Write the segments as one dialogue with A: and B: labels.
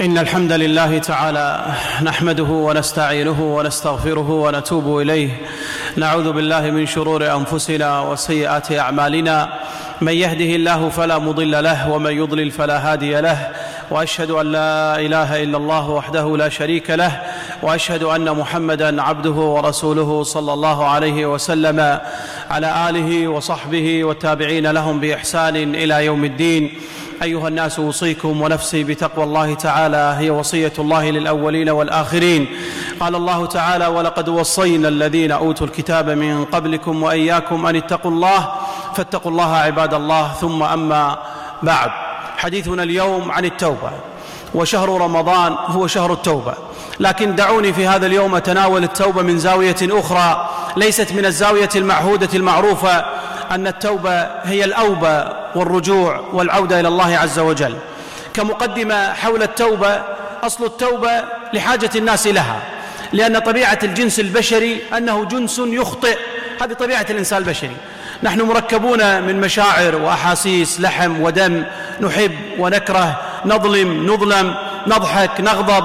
A: إن الحمد لله تعالى نحمده ونستعينه ونستغفره ونتوب إليه. نعوذ بالله من شرور أنفسنا وسيئات أعمالنا. من يهده الله فلا مضل له ومن يضلل فلا هادي له. وأشهد أن لا إله إلا الله وحده لا شريك له. وأشهد أن محمدا عبده ورسوله صلى الله عليه وسلم. على آله وصحبه والتابعين لهم بإحسان إلى يوم الدين. أيها الناس أوصيكم ونفسي بتقوى الله تعالى هي وصية الله للأولين والآخرين. قال الله تعالى ولقد وصينا الذين أوتوا الكتاب من قبلكم وإياكم أن اتقوا الله فاتقوا الله عباد الله. ثم أما بعد. حديثنا اليوم عن التوبة وشهر رمضان هو شهر التوبة. لكن دعوني في هذا اليوم أتناول التوبة من زاوية أخرى ليست من الزاوية المعهودة المعروفة أن التوبة هي الأوبة والرجوع والعودة إلى الله عز وجل. كمقدمة حول التوبة أصل التوبة لحاجة الناس لها لأن طبيعة الجنس البشري أنه جنس يخطئ. هذه طبيعة الإنسان البشري. نحن مركبون من مشاعر وأحاسيس لحم ودم نحب ونكره نظلم نظلم نضحك نغضب.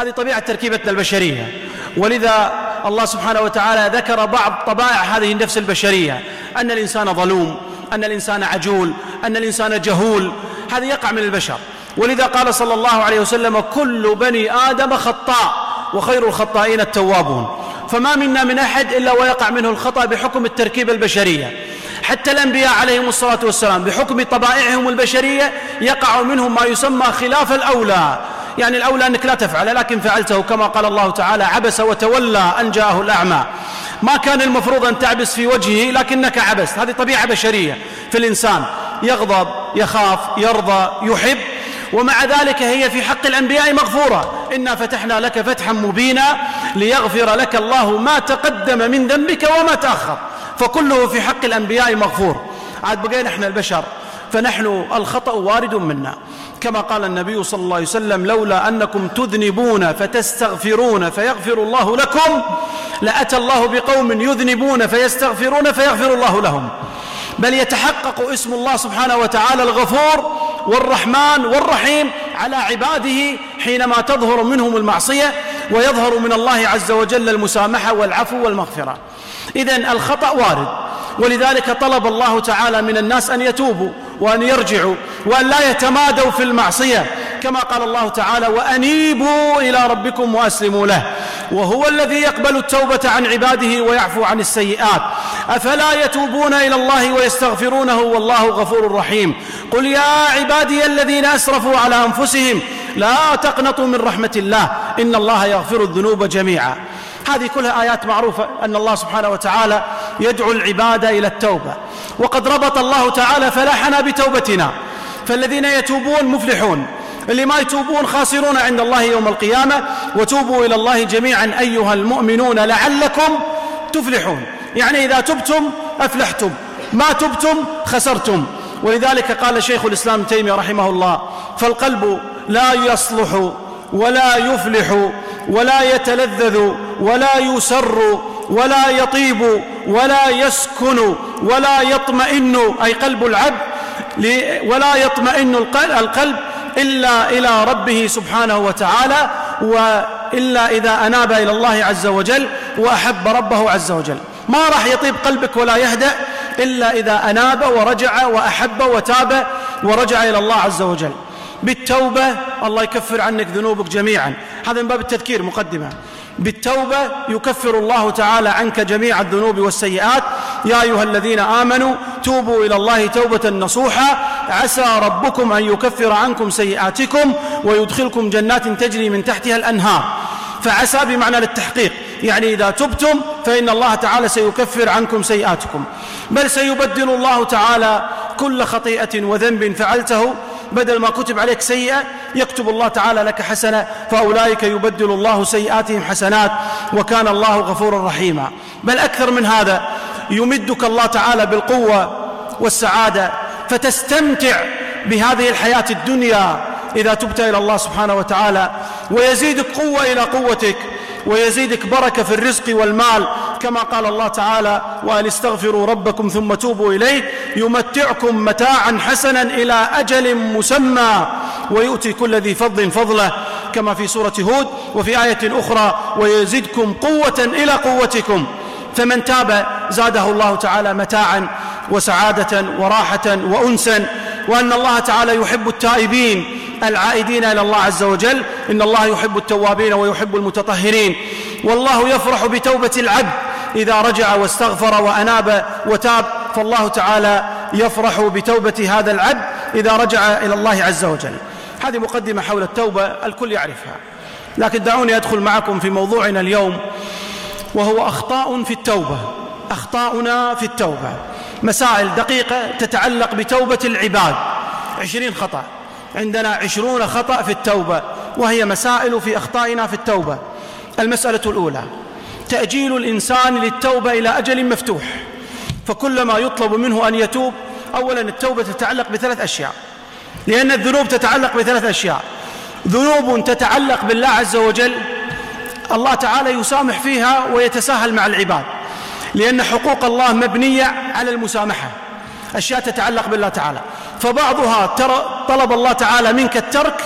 A: هذه طبيعة تركيبتنا البشرية. ولذا الله سبحانه وتعالى ذكر بعض طبائع هذه النفس البشرية أن الإنسان ظلوم أن الإنسان عجول أن الإنسان جهول. هذا يقع من البشر. ولذا قال صلى الله عليه وسلم كل بني آدم خطاء وخير الخطائين التوابون. فما منا من أحد إلا ويقع منه الخطأ بحكم التركيبه البشرية. حتى الأنبياء عليهم الصلاة والسلام بحكم طبائعهم البشرية يقع منهم ما يسمى خلاف الأولى. يعني الأولى أنك لا تفعل لكن فعلته كما قال الله تعالى عبس وتولى أن جاءه الأعمى. ما كان المفروض أن تعبس في وجهه لكنك عبست. هذه طبيعة بشرية في الإنسان. يغضب يخاف يرضى يحب. ومع ذلك هي في حق الأنبياء مغفورة. إنا فتحنا لك فتحا مبينا ليغفر لك الله ما تقدم من ذنبك وما تأخر. فكله في حق الأنبياء مغفور. عاد بقينا إحنا البشر. فنحن الخطأ وارد منا. كما قال النبي صلى الله عليه وسلم لولا أنكم تذنبون فتستغفرون فيغفر الله لكم لأتى الله بقوم يذنبون فيستغفرون فيغفر الله لهم. بل يتحقق اسم الله سبحانه وتعالى الغفور والرحمن والرحيم على عباده حينما تظهر منهم المعصية ويظهر من الله عز وجل المسامحة والعفو والمغفرة. اذا الخطأ وارد. ولذلك طلب الله تعالى من الناس أن يتوبوا وأن يرجعوا وأن لا يتمادوا في المعصية. كما قال الله تعالى وأنيبوا إلى ربكم وأسلموا له. وهو الذي يقبل التوبة عن عباده ويعفو عن السيئات. أفلا يتوبون إلى الله ويستغفرونه والله غفور رحيم. قل يا عبادي الذين أسرفوا على أنفسهم لا تقنطوا من رحمة الله إن الله يغفر الذنوب جميعا. هذه كلها آيات معروفة أن الله سبحانه وتعالى يدعو العباد إلى التوبة. وقد ربط الله تعالى فلاحنا بتوبتنا. فالذين يتوبون مفلحون. اللي ما يتوبون خاسرون عند الله يوم القيامة. وتوبوا إلى الله جميعا أيها المؤمنون لعلكم تفلحون. يعني إذا تبتم أفلحتم. ما تبتم خسرتم. ولذلك قال شيخ الإسلام تيمية رحمه الله فالقلب لا يصلح ولا يفلح ولا يتلذذ ولا يسر ولا يطيب ولا يسكن ولا يطمئن أي قلب العبد ولا يطمئن القلب إلا إلى ربه سبحانه وتعالى وإلا إذا أناب إلى الله عز وجل وأحب ربه عز وجل. ما راح يطيب قلبك ولا يهدأ إلا إذا أناب ورجع وأحب وتاب ورجع إلى الله عز وجل. بالتوبة الله يكفر عنك ذنوبك جميعا. هذا من باب التذكير مقدمة. بالتوبة يكفر الله تعالى عنك جميع الذنوب والسيئات. يا أيها الذين آمنوا توبوا إلى الله توبة نصوحا عسى ربكم أن يكفر عنكم سيئاتكم ويدخلكم جنات تجري من تحتها الأنهار. فعسى بمعنى للتحقيق يعني إذا تبتم فإن الله تعالى سيكفر عنكم سيئاتكم. بل سيبدل الله تعالى كل خطيئة وذنب فعلته. بدل ما كتب عليك سيئة يكتب الله تعالى لك حسنة فأولئك يبدل الله سيئاتهم حسنات وكان الله غفورا رحيما. بل أكثر من هذا يمدك الله تعالى بالقوة والسعادة فتستمتع بهذه الحياة الدنيا إذا تبت إلى الله سبحانه وتعالى ويزيدك قوة إلى قوتك. ويزيدك بركة في الرزق والمال. كما قال الله تعالى وأن استغفروا ربكم ثم توبوا إليه يمتعكم متاعا حسنا إلى أجل مسمى. ويؤتي كل ذي فضل فضله كما في سورة هود وفي آية أخرى ويزدكم قوة إلى قوتكم. فمن تاب زاده الله تعالى متاعا وسعادة وراحة وأنسا. وأن الله تعالى يحب التائبين العائدين إلى الله عز وجل. إن الله يحب التوابين ويحب المتطهرين. والله يفرح بتوبة العبد إذا رجع واستغفر وأناب وتاب. فالله تعالى يفرح بتوبة هذا العبد إذا رجع إلى الله عز وجل. هذه مقدمة حول التوبة الكل يعرفها. لكن دعوني أدخل معكم في موضوعنا اليوم وهو أخطاء في التوبة. أخطاؤنا في التوبة. مسائل دقيقة تتعلق بتوبة العباد. عشرين خطأ. عندنا عشرون خطأ في التوبة وهي مسائل في أخطائنا في التوبة. المسألة الأولى تأجيل الإنسان للتوبة إلى أجل مفتوح. فكلما يطلب منه أن يتوب أولا التوبة تتعلق بثلاث أشياء. لأن الذنوب تتعلق بثلاث أشياء. ذنوب تتعلق بالله عز وجل الله تعالى يسامح فيها ويتساهل مع العباد. لأن حقوق الله مبنية على المسامحة. أشياء تتعلق بالله تعالى. فبعضها طلب الله تعالى منك الترك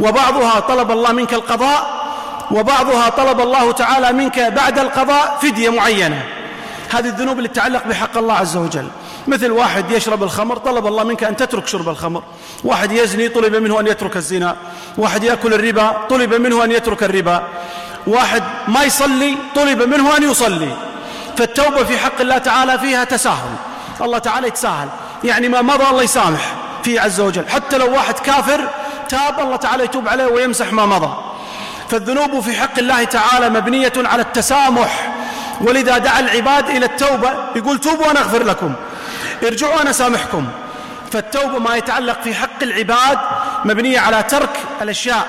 A: وبعضها طلب الله منك القضاء وبعضها طلب الله تعالى منك بعد القضاء فدية معينة. هذه الذنوب اللي تتعلق بحق الله عز وجل. مثل واحد يشرب الخمر طلب الله منك أن تترك شرب الخمر. واحد يزني طلب منه أن يترك الزنا. واحد يأكل الربا طلب منه أن يترك الربا. واحد ما يصلي طلب منه أن يصلي. فالتوبة في حق الله تعالى فيها تساهل. الله تعالى يتساهل. يعني ما مضى الله يسامح فيه عز وجل. حتى لو واحد كافر تاب الله تعالى يتوب عليه ويمسح ما مضى. فالذنوب في حق الله تعالى مبنية على التسامح. ولذا دعا العباد إلى التوبة يقول توبوا وأنا أغفر لكم. ارجعوا أنا سامحكم فالتوبة ما يتعلق في حق العباد مبنية على ترك الأشياء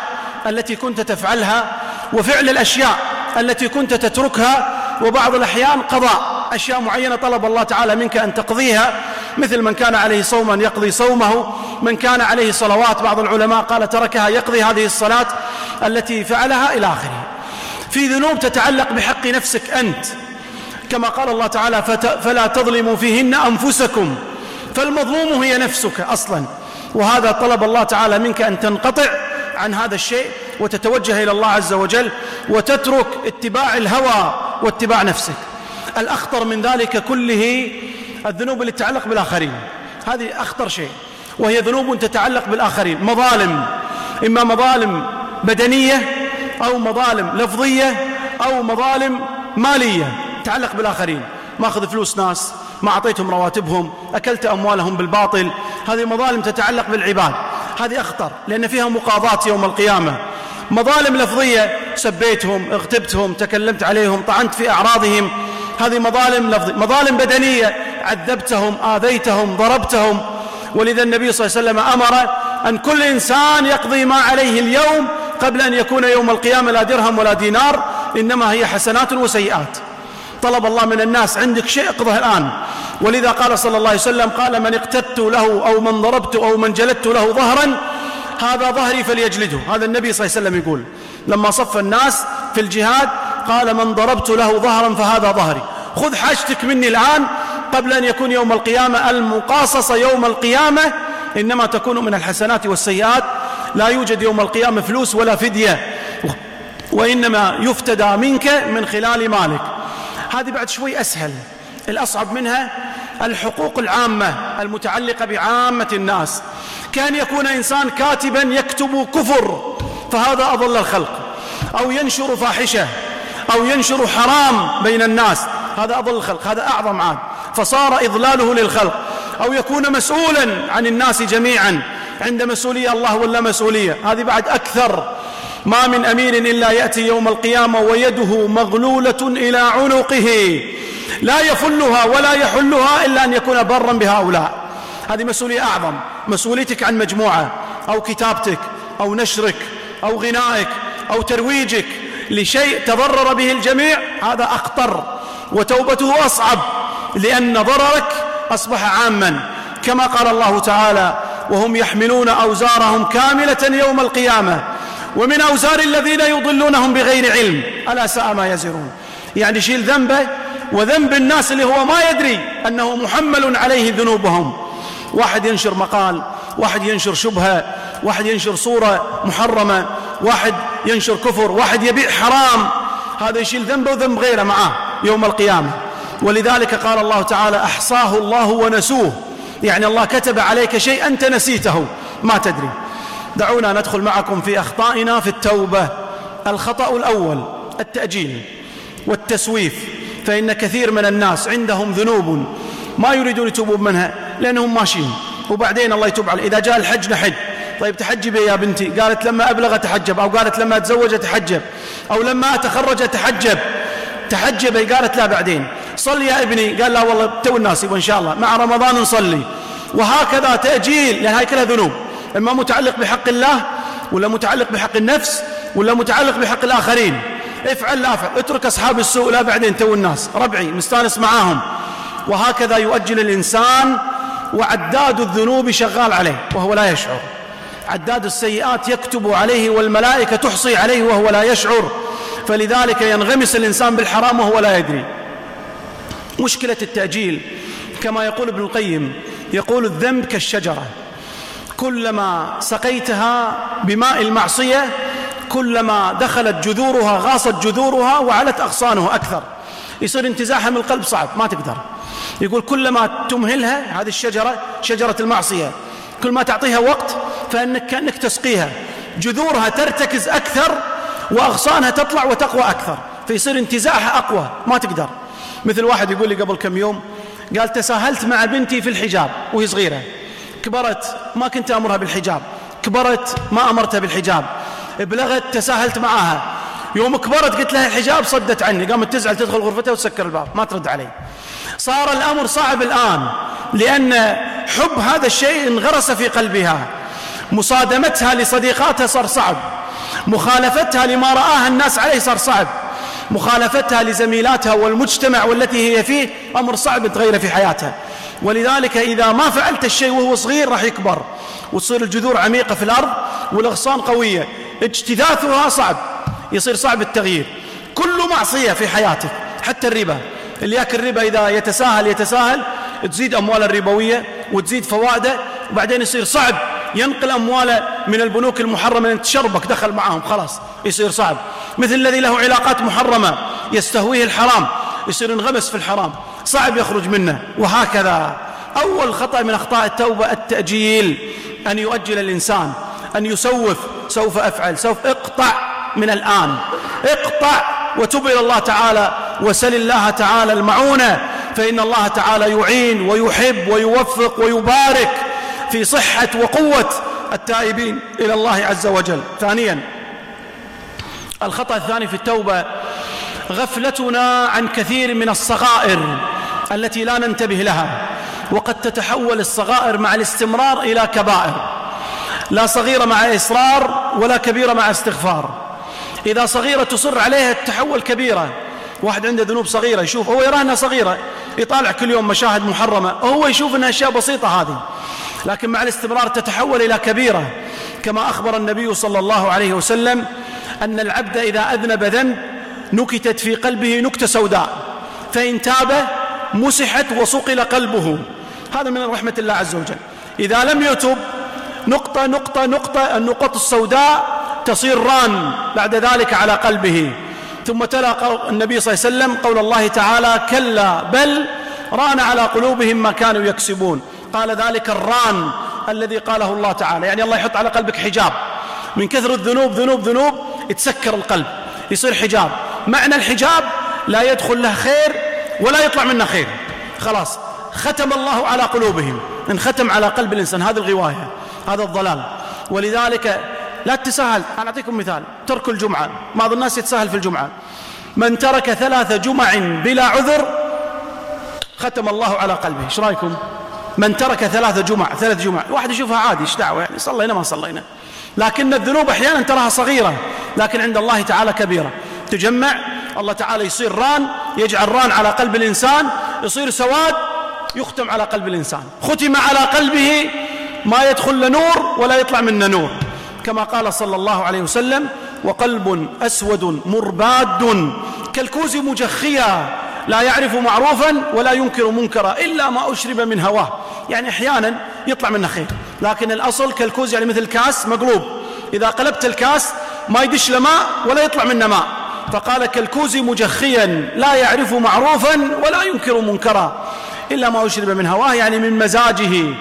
A: التي كنت تفعلها وفعل الأشياء التي كنت تتركها وبعض الأحيان قضاء أشياء معينة طلب الله تعالى منك أن تقضيها. مثل من كان عليه صوما يقضي صومه. من كان عليه صلوات بعض العلماء قال تركها يقضي هذه الصلاة التي فعلها إلى آخره. في ذنوب تتعلق بحق نفسك أنت. كما قال الله تعالى فلا تظلموا فيهن أنفسكم. فالمظلوم هي نفسك أصلا. وهذا طلب الله تعالى منك أن تنقطع عن هذا الشيء وتتوجه إلى الله عز وجل وتترك اتباع الهوى واتباع نفسك. الأخطر من ذلك كله الذنوب اللي تتعلق بالآخرين. هذه أخطر شيء. وهي ذنوب تتعلق بالآخرين. مظالم. إما مظالم بدنية أو مظالم لفظية أو مظالم مالية تتعلق بالآخرين. ما أخذ فلوس ناس ما أعطيتهم رواتبهم أكلت أموالهم بالباطل. هذه مظالم تتعلق بالعباد. هذه أخطر لأن فيها مقاضاة يوم القيامة. مظالم لفظية سبيتهم اغتبتهم تكلمت عليهم طعنت في أعراضهم. هذه مظالم لفظية مظالم بدنية. عذبتهم آذيتهم ضربتهم. ولذا النبي صلى الله عليه وسلم أمر أن كل إنسان يقضي ما عليه اليوم قبل أن يكون يوم القيامة لا درهم ولا دينار إنما هي حسنات وسيئات. طلب الله من الناس عندك شيء؟ اقضه الآن. ولذا قال صلى الله عليه وسلم قال من اقتدت له أو من ضربت أو من جلدت له ظهرا هذا ظهري فليجلده. هذا النبي صلى الله عليه وسلم يقول لما صف الناس في الجهاد قال من ضربت له ظهرا فهذا ظهري. خذ حاجتك مني الآن قبل أن يكون يوم القيامة المقاصصة يوم القيامة إنما تكون من الحسنات والسيئات. لا يوجد يوم القيامة فلوس ولا فدية وإنما يفتدى منك من خلال مالك. هذه بعد شوي أسهل. الأصعب منها الحقوق العامة المتعلقة بعامة الناس. كان يكون إنسان كاتبا يكتب كفر فهذا أضل الخلق. أو ينشر فاحشة أو ينشر حرام بين الناس هذا أضل الخلق هذا أعظم عاد. فصار إضلاله للخلق. أو يكون مسؤولا عن الناس جميعا عند مسؤولية الله ولا مسؤولية. هذه بعد أكثر. ما من أمير إلا يأتي يوم القيامة ويده مغلولة إلى عنقه. لا يفلها ولا يحلها إلا أن يكون برا بهؤلاء. هذه مسؤولية أعظم. مسؤوليتك عن مجموعة أو كتابتك أو نشرك أو غنائك أو ترويجك لشيء تضرر به الجميع هذا أخطر وتوبته أصعب لأن ضررك أصبح عاما. كما قال الله تعالى وهم يحملون أوزارهم كاملة يوم القيامة ومن أوزار الذين يضلونهم بغير علم. ألا ساء ما يزرون. يعني شيل ذنبه وذنب الناس اللي هو ما يدري أنه محمل عليه ذنوبهم. واحد ينشر مقال واحد ينشر شبهة واحد ينشر صورة محرمة واحد ينشر كفر واحد يبيع حرام. هذا يشيل ذنبه وذنب غيره معاه يوم القيامة. ولذلك قال الله تعالى أحصاه الله ونسوه. يعني الله كتب عليك شيء أنت نسيته ما تدري. دعونا ندخل معكم في أخطائنا في التوبة. الخطأ الأول التأجيل والتسويف. فإن كثير من الناس عندهم ذنوب ما يريدون يتوبون منها. لأنهم ماشيين. وبعدين الله يتوب عليه. إذا جاء الحج نحج. طيب تحجبي يا بنتي؟ قالت لما أبلغ أتحجب أو قالت لما أتزوج أتحجب أو لما أتخرج أتحجب تحجبي قالت لا بعدين. صل يا ابني. قال لا والله تو الناس وإن شاء الله. مع رمضان نصلي. وهكذا تأجيل. لأن هاي كلها ذنوب. إما متعلق بحق الله ولا متعلق بحق النفس ولا متعلق بحق الآخرين. افعل لا افعل. اترك أصحاب السوء لا بعدين تو الناس. ربعي. مستانس معاهم. وهكذا يؤجل الإنسان وعداد الذنوب شغال عليه وهو لا يشعر. عداد السيئات يكتب عليه والملائكة تحصي عليه وهو لا يشعر. فلذلك ينغمس الإنسان بالحرام وهو لا يدري. مشكلة التأجيل كما يقول ابن القيم يقول الذنب كالشجرة. كلما سقيتها بماء المعصية كلما دخلت جذورها غاصت جذورها وعلت أغصانه أكثر. يصير انتزاعها من القلب صعب ما تقدر. يقول كلما تمهلها هذه الشجرة شجرة المعصية. كل ما تعطيها وقت فإنك كأنك تسقيها. جذورها ترتكز أكثر وأغصانها تطلع وتقوى أكثر فيصير انتزاعها أقوى ما تقدر. مثل واحد يقول لي قبل كم يوم قال تساهلت مع بنتي في الحجاب وهي صغيرة. كبرت ما كنت أمرها بالحجاب. كبرت ما أمرتها بالحجاب. بلغت تساهلت معاها يوم كبرت قلت لها الحجاب صدت عني قامت تزعل تدخل غرفتها وتسكر الباب ما ترد علي. صار الأمر صعب الآن لأن حب هذا الشيء انغرس في قلبها. مصادمتها لصديقاتها صار صعب. مخالفتها لما رآها الناس عليه صار صعب. مخالفتها لزميلاتها والمجتمع والتي هي فيه أمر صعب تغير في حياتها. ولذلك إذا ما فعلت الشيء وهو صغير راح يكبر وتصير الجذور عميقة في الأرض والأغصان قوية. اجتثاثها صعب. يصير صعب التغيير. كل معصية في حياتك حتى الربا. اللي ياكل ربا إذا يتساهل يتساهل تزيد أمواله الربوية وتزيد فوائده وبعدين يصير صعب. ينقل أمواله من البنوك المحرمة أن تشربك دخل معهم خلاص يصير صعب. مثل الذي له علاقات محرمة يستهويه الحرام يصير انغمس في الحرام. صعب يخرج منه. وهكذا. أول خطأ من أخطاء التوبة التأجيل أن يؤجل الإنسان أن يسوف سوف أفعل سوف أقطع من الآن. اقطع وتب إلى الله تعالى وسل الله تعالى المعونة فإن الله تعالى يعين ويحب ويوفق ويبارك في صحة وقوة التائبين إلى الله عز وجل. ثانيا الخطأ الثاني في التوبة غفلتنا عن كثير من الصغائر التي لا ننتبه لها وقد تتحول الصغائر مع الاستمرار إلى كبائر. لا صغيرة مع إصرار ولا كبيرة مع استغفار. إذا صغيرة تصر عليها تتحول كبيرة. واحد عنده ذنوب صغيرة يشوف هو يراها أنها صغيرة يطالع كل يوم مشاهد محرمة هو يشوف أنها أشياء بسيطة هذه. لكن مع الاستمرار تتحول إلى كبيرة. كما أخبر النبي صلى الله عليه وسلم أن العبد إذا أذنب ذنب نكتت في قلبه نكتة سوداء. فإن تاب مسحت وصقل قلبه. هذا من رحمة الله عز وجل. إذا لم يتب نقطة نقطة نقطة النقط السوداء تصير ران بعد ذلك على قلبه. ثم تلا النبي صلى الله عليه وسلم قول الله تعالى كلا بل ران على قلوبهم ما كانوا يكسبون. قال ذلك الران الذي قاله الله تعالى. يعني الله يحط على قلبك حجاب. من كثر الذنوب ذنوب ذنوب يتسكر القلب يصير حجاب. معنى الحجاب لا يدخل له خير ولا يطلع منه خير. خلاص ختم الله على قلوبهم. انختم على قلب الإنسان. هذه الغواية هذا الضلال. ولذلك لا تتساهل أنا أعطيكم مثال. ترك الجمعة. بعض الناس يتساهل في الجمعة. من ترك ثلاث جمع بلا عذر ختم الله على قلبه. إيش رأيكم؟ من ترك ثلاث جمع ثلاث جمع. واحد يشوفها عادي إيش دعوة؟ يعني صلينا ما صلينا. لكن الذنوب أحيانا تراها صغيرة لكن عند الله تعالى كبيرة. تجمع الله تعالى يصير ران يجعل ران على قلب الإنسان يصير سواد يختم على قلب الإنسان. ختم على قلبه ما يدخل نور ولا يطلع منه نور. كما قال صلى الله عليه وسلم وقلب أسود مرباد. كالكوز مجخيا لا يعرف معروفا ولا ينكر منكرا إلا ما أشرب من هواه. يعني أحيانا يطلع منه خير. لكن الأصل كالكوز يعني مثل كاس مقلوب. إذا قلبت الكاس
B: ما يدش له ماء ولا يطلع منه ماء. فقال كالكوز مجخيا لا يعرف معروفا ولا ينكر منكرا إلا ما أشرب من هواه يعني من مزاجه.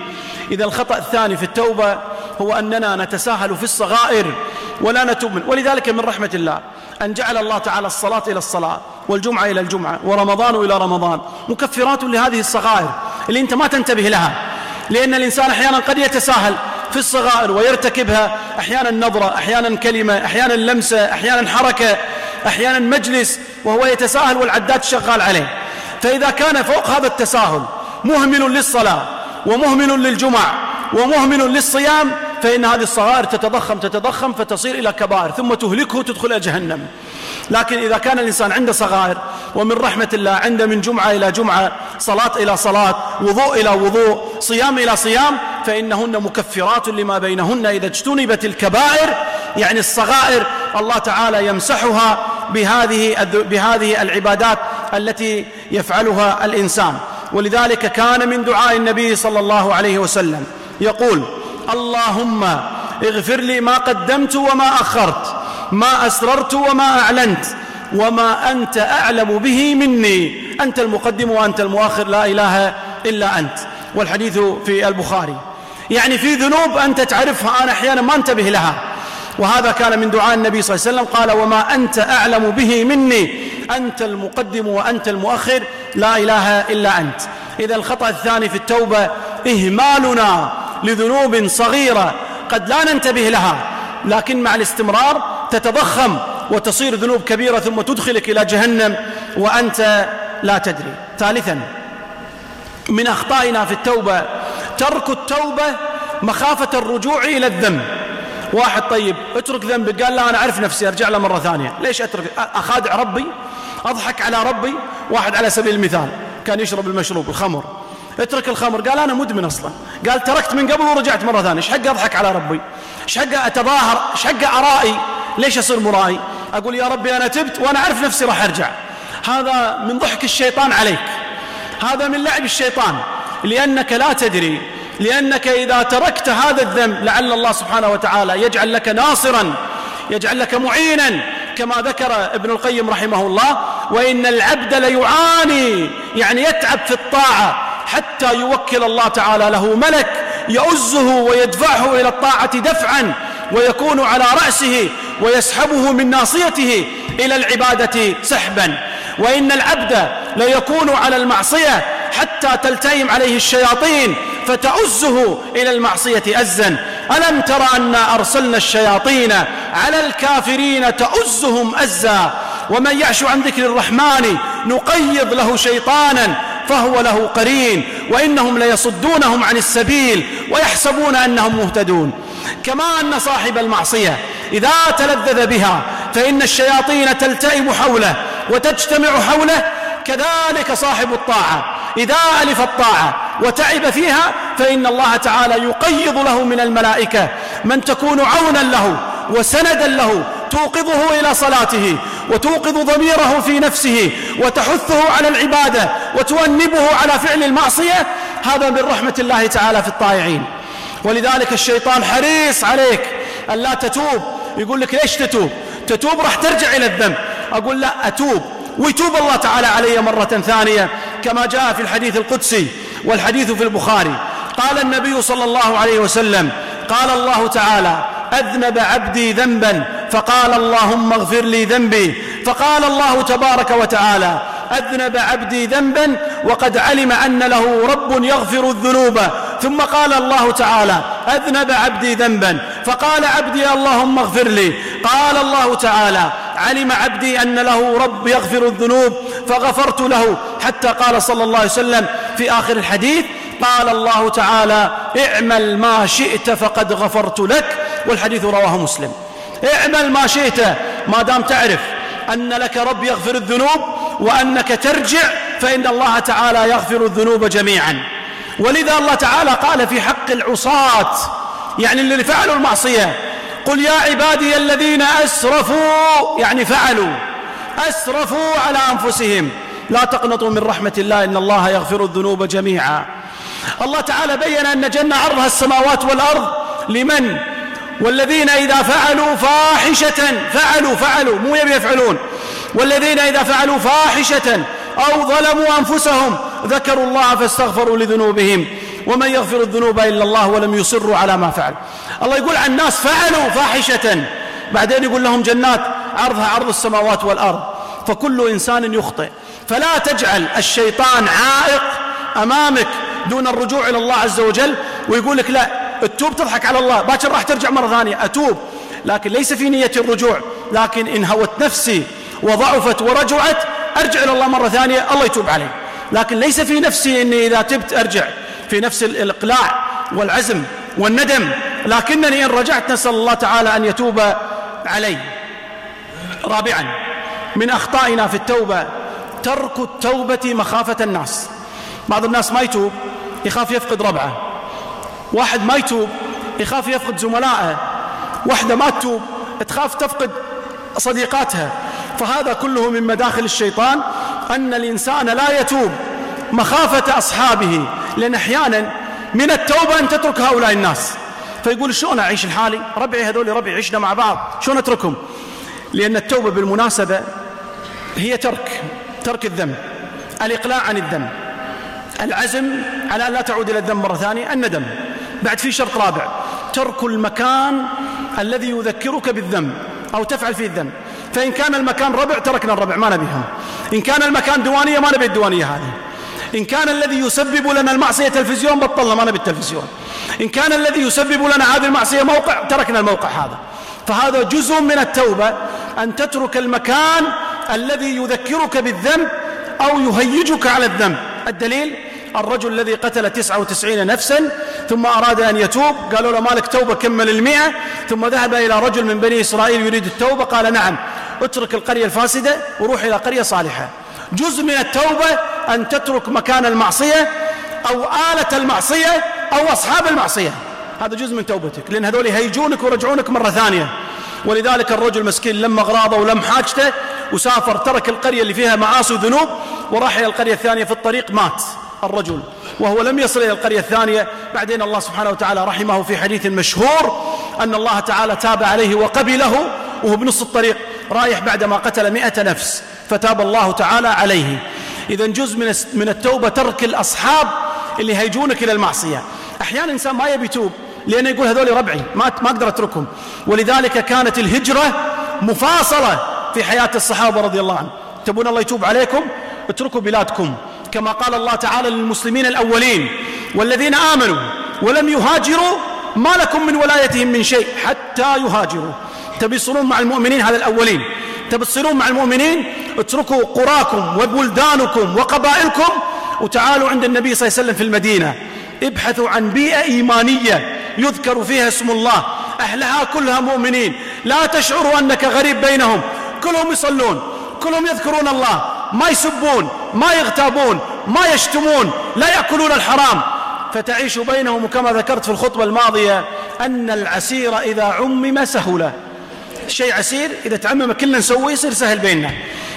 B: إذا الخطأ الثاني في التوبة هو أننا نتساهل في الصغائر ولا نتوب ولذلك من رحمة الله أن جعل الله تعالى الصلاة إلى الصلاة والجمعة إلى الجمعة ورمضان إلى رمضان مكفرات لهذه الصغائر اللي أنت ما تنتبه لها. لأن الإنسان أحيانا قد يتساهل في الصغائر ويرتكبها. أحيانا نظرة أحيانا كلمة أحيانا لمسة أحيانا حركة أحيانا مجلس وهو يتساهل والعداد شغال عليه. فإذا كان فوق هذا التساهل مهمل للصلاة ومهمل للجمع ومهمل للصيام فإن هذه الصغائر تتضخم تتضخم فتصير إلى كبائر ثم تهلكه تدخل إلى جهنم. لكن إذا كان الإنسان عنده صغائر ومن رحمة الله عنده من جمعة إلى جمعة صلاة إلى صلاة وضوء إلى وضوء صيام إلى صيام فإنهن مكفرات لما بينهن إذا اجتنبت الكبائر. يعني الصغائر الله تعالى يمسحها بهذه بهذه العبادات التي يفعلها الإنسان. ولذلك كان من دعاء النبي صلى الله عليه وسلم يقول اللهم اغفر لي ما قدمت وما أخرت ما أسررت وما أعلنت وما أنت أعلم به مني. أنت المقدم وأنت المؤخر لا إله إلا أنت. والحديث في البخاري. يعني في ذنوب أنت تعرفها أنا أحيانا ما أنتبه لها. وهذا كان من دعاء النبي صلى الله عليه وسلم قال وما أنت أعلم به مني. أنت المقدم وأنت المؤخر لا إله إلا أنت. إذا الخطأ الثاني في التوبة إهمالنا لذنوب صغيرة قد لا ننتبه لها لكن مع الاستمرار تتضخم وتصير ذنوب كبيرة ثم تدخلك إلى جهنم وأنت لا تدري. ثالثا من أخطائنا في التوبة ترك التوبة مخافة الرجوع إلى الذنب. واحد طيب اترك ذنبك. قال لا أنا أعرف نفسي أرجع له مرة ثانية. ليش أترك؟ أخادع ربي أضحك على ربي. واحد على سبيل المثال كان يشرب المشروب الخمر. اترك الخمر. قال أنا مدمن أصلا. قال تركت من قبل ورجعت مرة ثانية. إيش حق أضحك على ربي؟ إيش حق أتظاهر؟ إيش حق أرائي؟ ليش أصير مرائي؟ أقول يا ربي أنا تبت وأنا أعرف نفسي راح أرجع. هذا من ضحك الشيطان عليك. هذا من لعب الشيطان. لأنك لا تدري. لأنك إذا تركت هذا الذنب لعل الله سبحانه وتعالى يجعل لك ناصرا. يجعل لك معينا. كما ذكر ابن القيم رحمه الله وإن العبد ليعاني يعني يتعب في الطاعة. حتى يوكل الله تعالى له ملك يؤزه ويدفعه إلى الطاعة دفعا ويكون على رأسه ويسحبه من ناصيته إلى العبادة سحبا. وإن العبد ليكون على المعصية حتى تلتئم عليه الشياطين فتعزه إلى المعصية أزا. ألم تر أنا أرسلنا الشياطين على الكافرين تؤزهم أزا؟ ومن يعش عن ذكر الرحمن نقيض له شيطانا. فهو له قرين وإنهم ليصدونهم عن السبيل ويحسبون أنهم مهتدون. كما أن صاحب المعصية إذا تلذذ بها فإن الشياطين تلتئم حوله وتجتمع حوله كذلك صاحب الطاعة. إذا ألف الطاعة وتعب فيها فإن الله تعالى يقيض له من الملائكة من تكون عونا له وسندا له توقظه إلى صلاته وتوقظ ضميره في نفسه وتحثه على العبادة وتؤنبه على فعل المعصية هذا من رحمة الله تعالى في الطائعين. ولذلك الشيطان حريص عليك أن لا تتوب يقول لك ليش تتوب؟ تتوب راح ترجع إلى الذنب. أقول لا أتوب. ويتوب الله تعالى علي مرة ثانية كما جاء في الحديث القدسي والحديث في البخاري. قال النبي صلى الله عليه وسلم قال الله تعالى أذنب عبدي ذنبا فقال اللهم اغفر لي ذنبي. فقال الله تبارك وتعالى أذنب عبدي ذنبا وقد علم أن له رب يغفر الذنوب. ثم قال الله تعالى أذنب عبدي ذنبا. فقال عبدي اللهم اغفر لي. قال الله تعالى علم عبدي أن له رب يغفر الذنوب. فغفرت له حتى قال صلى الله عليه وسلم في آخر الحديث قال الله تعالى اعمل ما شئت فقد غفرت لك. والحديث رواه مسلم. اعمل ما شئت. ما دام تعرف أن لك رب يغفر الذنوب وأنك ترجع فإن الله تعالى يغفر الذنوب جميعا. ولذا الله تعالى قال في حق العصاة يعني اللي فعلوا المعصية قل يا عبادي الذين أسرفوا يعني فعلوا أسرفوا على أنفسهم. لا تقنطوا من رحمة الله إن الله يغفر الذنوب جميعا. الله تعالى بين أن جنة عرضها السماوات والأرض لمن؟ والذين إذا فعلوا فاحشة فعلوا فعلوا مو يبي يفعلون. والذين إذا فعلوا فاحشة أو ظلموا أنفسهم ذكروا الله فاستغفروا لذنوبهم. ومن يغفر الذنوب إلا الله ولم يصروا على ما فعل. الله يقول عن الناس فعلوا فاحشة. بعدين يقول لهم جنات عرضها عرض السماوات والأرض. فكل إنسان يخطئ. فلا تجعل الشيطان عائق أمامك دون الرجوع إلى الله عز وجل ويقول لك لا التوب تضحك على الله باكر راح ترجع مرة ثانية أتوب. لكن ليس في نية الرجوع لكن إن هوت نفسي وضعفت ورجعت أرجع إلى الله مرة ثانية الله يتوب علي. لكن ليس في نفسي أني إذا تبت أرجع في نفس الإقلاع والعزم والندم. لكنني إن رجعت نسأل الله تعالى أن يتوب علي. رابعا من أخطائنا في التوبة ترك التوبة مخافة الناس. بعض الناس ما يتوب يخاف يفقد ربعه. واحد ما يتوب يخاف يفقد زملائه. واحدة ما تتوب تخاف تفقد صديقاتها. فهذا كله من مداخل الشيطان أن الإنسان لا يتوب مخافة أصحابه لأن أحيانا من التوبة أن تترك هؤلاء الناس. فيقول شلون أعيش الحالي؟ ربعي هذول ربعي عشنا مع بعض. شلون أتركهم؟ لأن التوبة بالمناسبة هي ترك ترك الذنب الإقلاع عن الذنب. العزم على أن لا تعود إلى الذنب مرة ثانية الندم بعد في شرط رابع. ترك المكان الذي يذكرك بالذنب أو تفعل فيه الذنب. فإن كان المكان ربع تركنا الربع ما نبيها. إن كان المكان دوانية ما نبي الديوانية هذه. إن كان الذي يسبب لنا المعصية تلفزيون بطلنا ما نبي التلفزيون. إن كان الذي يسبب لنا هذه المعصية موقع تركنا الموقع هذا. فهذا جزء من التوبة أن تترك المكان الذي يذكرك بالذنب أو يهيجك على الذنب. الدليل؟ الرجل الذي قتل تسعة وتسعين نفسا ثم أراد أن يتوب قالوا له مالك توبة كمل المئة ثم ذهب إلى رجل من بني إسرائيل يريد التوبة قال نعم اترك القرية الفاسدة وروح إلى قرية صالحة. جزء من التوبة أن تترك مكان المعصية أو آلة المعصية أو أصحاب المعصية. هذا جزء من توبتك لأن هذول يهيجونك ويرجعونك مرة ثانية. ولذلك الرجل مسكين لما أغراضه ولم حاجته وسافر ترك القرية اللي فيها معاصي وذنوب وراح إلى القرية الثانية في الطريق مات. الرجل وهو لم يصل إلى القرية الثانية. بعدين الله سبحانه وتعالى رحمه في حديث مشهور أن الله تعالى تاب عليه وقبله وهو بنص الطريق رايح بعدما قتل مئة نفس فتاب الله تعالى عليه. إذا جزء من من التوبة ترك الأصحاب اللي هيجونك إلى المعصية. أحيانا الإنسان ما يبي يتوب لأنه يقول هذول ربعي ما ما أقدر أتركهم. ولذلك كانت الهجرة مفاصلة في حياة الصحابة رضي الله عنهم. تبون الله يتوب عليكم؟ اتركوا بلادكم. كما قال الله تعالى للمسلمين الأولين والذين آمنوا ولم يهاجروا ما لكم من ولايتهم من شيء حتى يهاجروا. تبي تصيرون مع المؤمنين هذا الأولين. تبي تصيرون مع المؤمنين اتركوا قراكم وبلدانكم وقبائلكم وتعالوا عند النبي صلى الله عليه وسلم في المدينة. ابحثوا عن بيئة إيمانية يذكر فيها اسم الله. أهلها كلها مؤمنين. لا تشعروا أنك غريب بينهم. كلهم يصلون. كلهم يذكرون الله. ما يسبون. ما يغتابون ما يشتمون لا يأكلون الحرام. فتعيش بينهم كما ذكرت في الخطبة الماضية أن العسير إذا عمم سهل. شيء عسير إذا تعمم كلنا نسويه يصير سهل بيننا.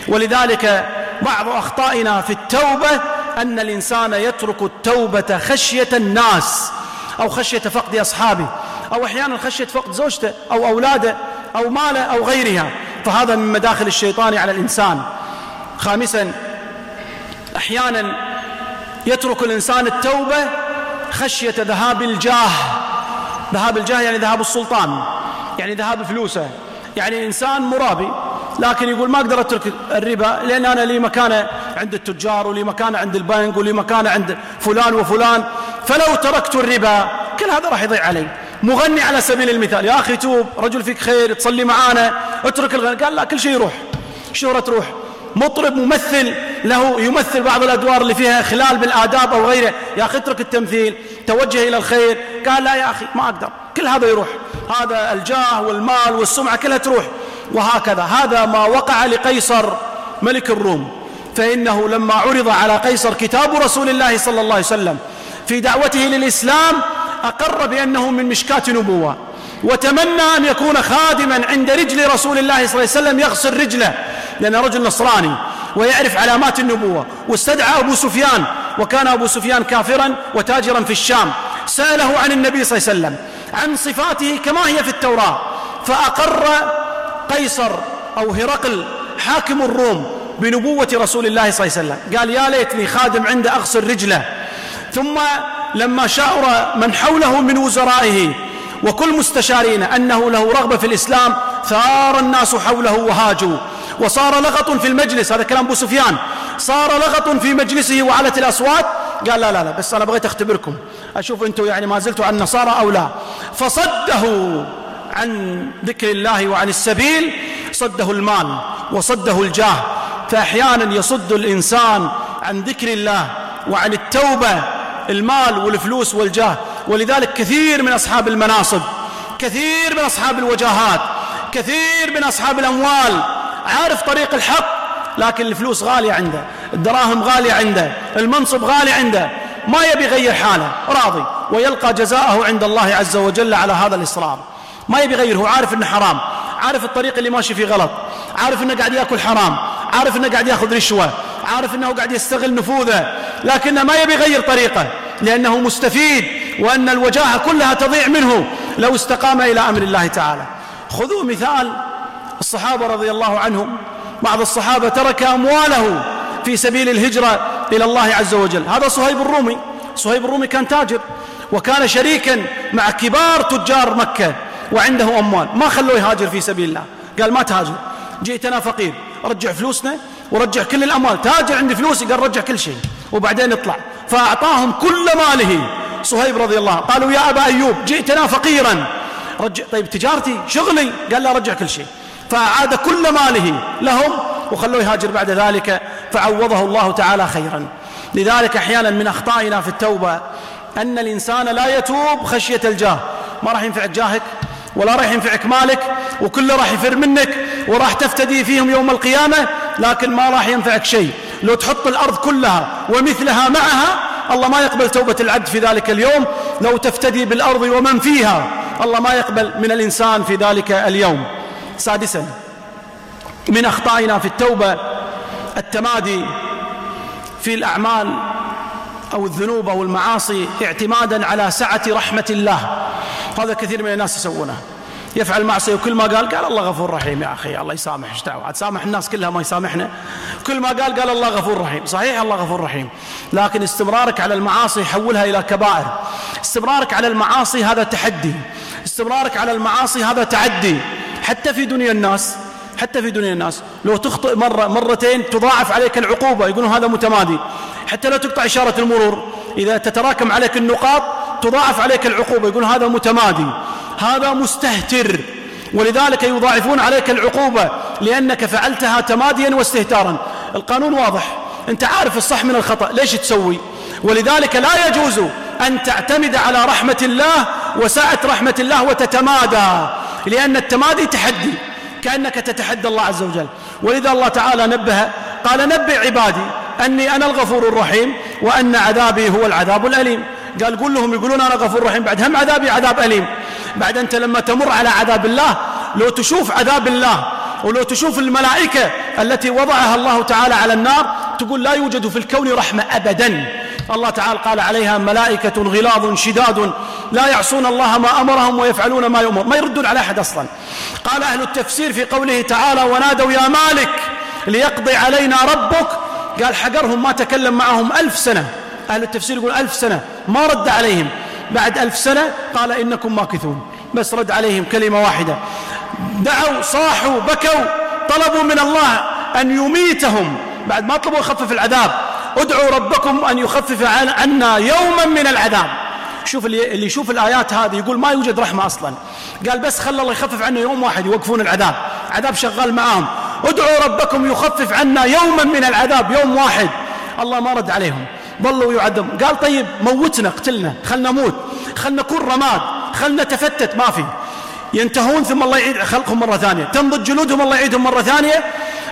B: ولذلك بعض أخطائنا في التوبة أن الإنسان يترك التوبة خشية الناس أو خشية فقد أصحابه. أو أحيانا خشية فقد زوجته أو أولاده أو ماله أو غيرها. فهذا من مداخل الشيطان على الإنسان. خامسا أحيانا يترك الإنسان التوبة خشية ذهاب الجاه. ذهاب الجاه يعني ذهاب السلطان يعني ذهاب فلوسه. يعني إنسان مرابي لكن يقول ما أقدر أترك الربا لأن أنا لي مكانة عند التجار ولي مكانة عند البنك ولي مكانة عند فلان وفلان. فلو تركت الربا كل هذا راح يضيع علي. مغني على سبيل المثال يا أخي توب رجل فيك خير تصلي معانا اترك الغنى. قال لا كل شيء يروح. شهرة تروح مطرب ممثل له يمثل بعض الأدوار اللي فيها خلال بالآداب أو غيره. يا أخي اترك التمثيل توجه إلى الخير. قال لا يا أخي ما أقدر. كل هذا يروح. هذا الجاه والمال والسمعة كلها تروح. وهكذا. هذا ما وقع لقيصر ملك الروم. فإنه لما عرض على قيصر كتاب رسول الله صلى الله عليه وسلم في دعوته للإسلام أقر بأنه من مشكاة نبوة. وتمنى أن يكون خادما عند رجل رسول الله صلى الله عليه وسلم يغسل رجله. لأنه رجل نصراني ويعرف علامات النبوة. واستدعى أبو سفيان وكان أبو سفيان كافرا وتاجرا في الشام. سأله عن النبي صلى الله عليه وسلم عن صفاته كما هي في التوراة. فأقر قيصر أو هرقل حاكم الروم بنبوة رسول الله صلى الله عليه وسلم. قال يا ليتني خادم عنده أغسل رجله ثم لما شعر من حوله من وزرائه وكل مستشارين أنه له رغبة في الإسلام ثار الناس حوله وهاجوا. وصار لغط في المجلس. هذا كلام أبو سفيان. صار لغط في مجلسه وعلت الأصوات. قال لا لا لا بس أنا بغيت أختبركم. أشوف أنتم يعني ما زلتوا عن النصارى أو لا. فصده عن ذكر الله وعن السبيل صده المال وصده الجاه. فأحيانا يصد الإنسان عن ذكر الله وعن التوبة المال والفلوس والجاه. ولذلك كثير من أصحاب المناصب كثير من أصحاب الوجاهات كثير من أصحاب الأموال عارف طريق الحق لكن الفلوس غالية عنده الدراهم غالية عنده المنصب غالي عنده ما يبي يغير حاله راضي ويلقى جزاءه عند الله عز وجل على هذا الإصرار. ما يبي يغير هو عارف إنه حرام عارف الطريق اللي ماشي فيه غلط عارف إنه قاعد يأكل حرام عارف إنه قاعد يأخذ رشوة عارف إنه قاعد يستغل نفوذه لكنه ما يبي يغير طريقه لأنه مستفيد وأن الوجاهة كلها تضيع منه لو استقام إلى أمر الله تعالى. خذوا مثال الصحابة رضي الله عنهم. بعض الصحابة ترك أمواله في سبيل الهجرة إلى الله عز وجل. هذا صهيب الرومي. صهيب الرومي كان تاجر وكان شريكا مع كبار تجار مكة وعنده أموال. ما خلوه يهاجر في سبيل الله. قال ما تهاجر. جئتنا فقير. رجع فلوسنا ورجع كل الأموال. تاجر عندي فلوسي. قال رجع كل شيء. وبعدين اطلع. فأعطاهم كل ماله. صهيب رضي الله قالوا يا أبا أيوب جئتنا فقيرا. رجع. طيب تجارتي شغلي. قال لا رجع كل شيء. فاعاد كل ماله لهم وخلوه يهاجر بعد ذلك فعوضه الله تعالى خيرا. لذلك أحيانا من أخطائنا في التوبة أن الإنسان لا يتوب خشية الجاه. ما راح ينفع جاهك ولا راح ينفعك مالك وكله راح يفر منك وراح تفتدي فيهم يوم القيامة لكن ما راح ينفعك شيء. لو تحط الأرض كلها ومثلها معها الله ما يقبل توبة العبد في ذلك اليوم. لو تفتدي بالأرض ومن فيها الله ما يقبل من الإنسان في ذلك اليوم. سادسا. من أخطائنا في التوبة التمادي في الأعمال أو الذنوب أو المعاصي اعتمادا على سعة رحمة الله. هذا كثير من الناس يسوونه. يفعل معصية وكل ما قال قال الله غفور رحيم يا أخي الله يسامح إيش دعوة؟ سامح الناس كلها ما يسامحنا. كل ما قال قال الله غفور رحيم. صحيح الله غفور رحيم. لكن استمرارك على المعاصي يحولها إلى كبائر. استمرارك على المعاصي هذا تحدي. استمرارك على المعاصي هذا تعدي. حتى في دنيا الناس حتى في دنيا الناس. لو تخطئ مرة مرتين تضاعف عليك العقوبة يقولون هذا متمادي. حتى لو تقطع إشارة المرور. إذا تتراكم عليك النقاط تضاعف عليك العقوبة يقول هذا متمادي. هذا مستهتر. ولذلك يضاعفون عليك العقوبة لأنك فعلتها تماديا واستهتارا. القانون واضح. أنت عارف الصح من الخطأ. ليش تسوي؟ ولذلك لا يجوز أن تعتمد على رحمة الله وسعة رحمة الله وتتمادى. لأن التمادي تحدي كأنك تتحدى الله عز وجل. ولذا الله تعالى نبه قال نبئ عبادي أني أنا الغفور الرحيم وأن عذابي هو العذاب الأليم. قال قول لهم يقولون أنا غفور رحيم. بعد هم عذابي عذاب أليم. بعد أنت لما تمر على عذاب الله لو تشوف عذاب الله ولو تشوف الملائكة التي وضعها الله تعالى على النار تقول لا يوجد في الكون رحمة أبدا. الله تعالى قال عليها ملائكة غلاظ شداد لا يعصون الله ما أمرهم ويفعلون ما يؤمر. ما يردون على أحد أصلا. قال أهل التفسير في قوله تعالى ونادوا يا مالك ليقضي علينا ربك. قال حقرهم ما تكلم معهم ألف سنة. أهل التفسير يقول ألف سنة. ما رد عليهم. بعد ألف سنة قال إنكم ماكثون. بس رد عليهم كلمة واحدة. دعوا صاحوا بكوا طلبوا من الله أن يميتهم. بعد ما طلبوا يخفف العذاب. ادعوا ربكم أن يخفف عنا يوما من العذاب. شوف اللي, يشوف الآيات هذه يقول ما يوجد رحمة أصلا. قال بس خلى الله يخفف عنا يوم واحد يوقفون العذاب. عذاب شغال معاهم. ادعوا ربكم يخفف عنا يوما من العذاب يوم واحد. الله ما رد عليهم. ظلوا يعذبون. قال طيب موتنا اقتلنا خلنا نموت. خلنا نكون رماد. خلنا نتفتت ما في. ينتهون ثم الله يعيد خلقهم مرة ثانية. تنضج جلودهم الله يعيدهم مرة ثانية.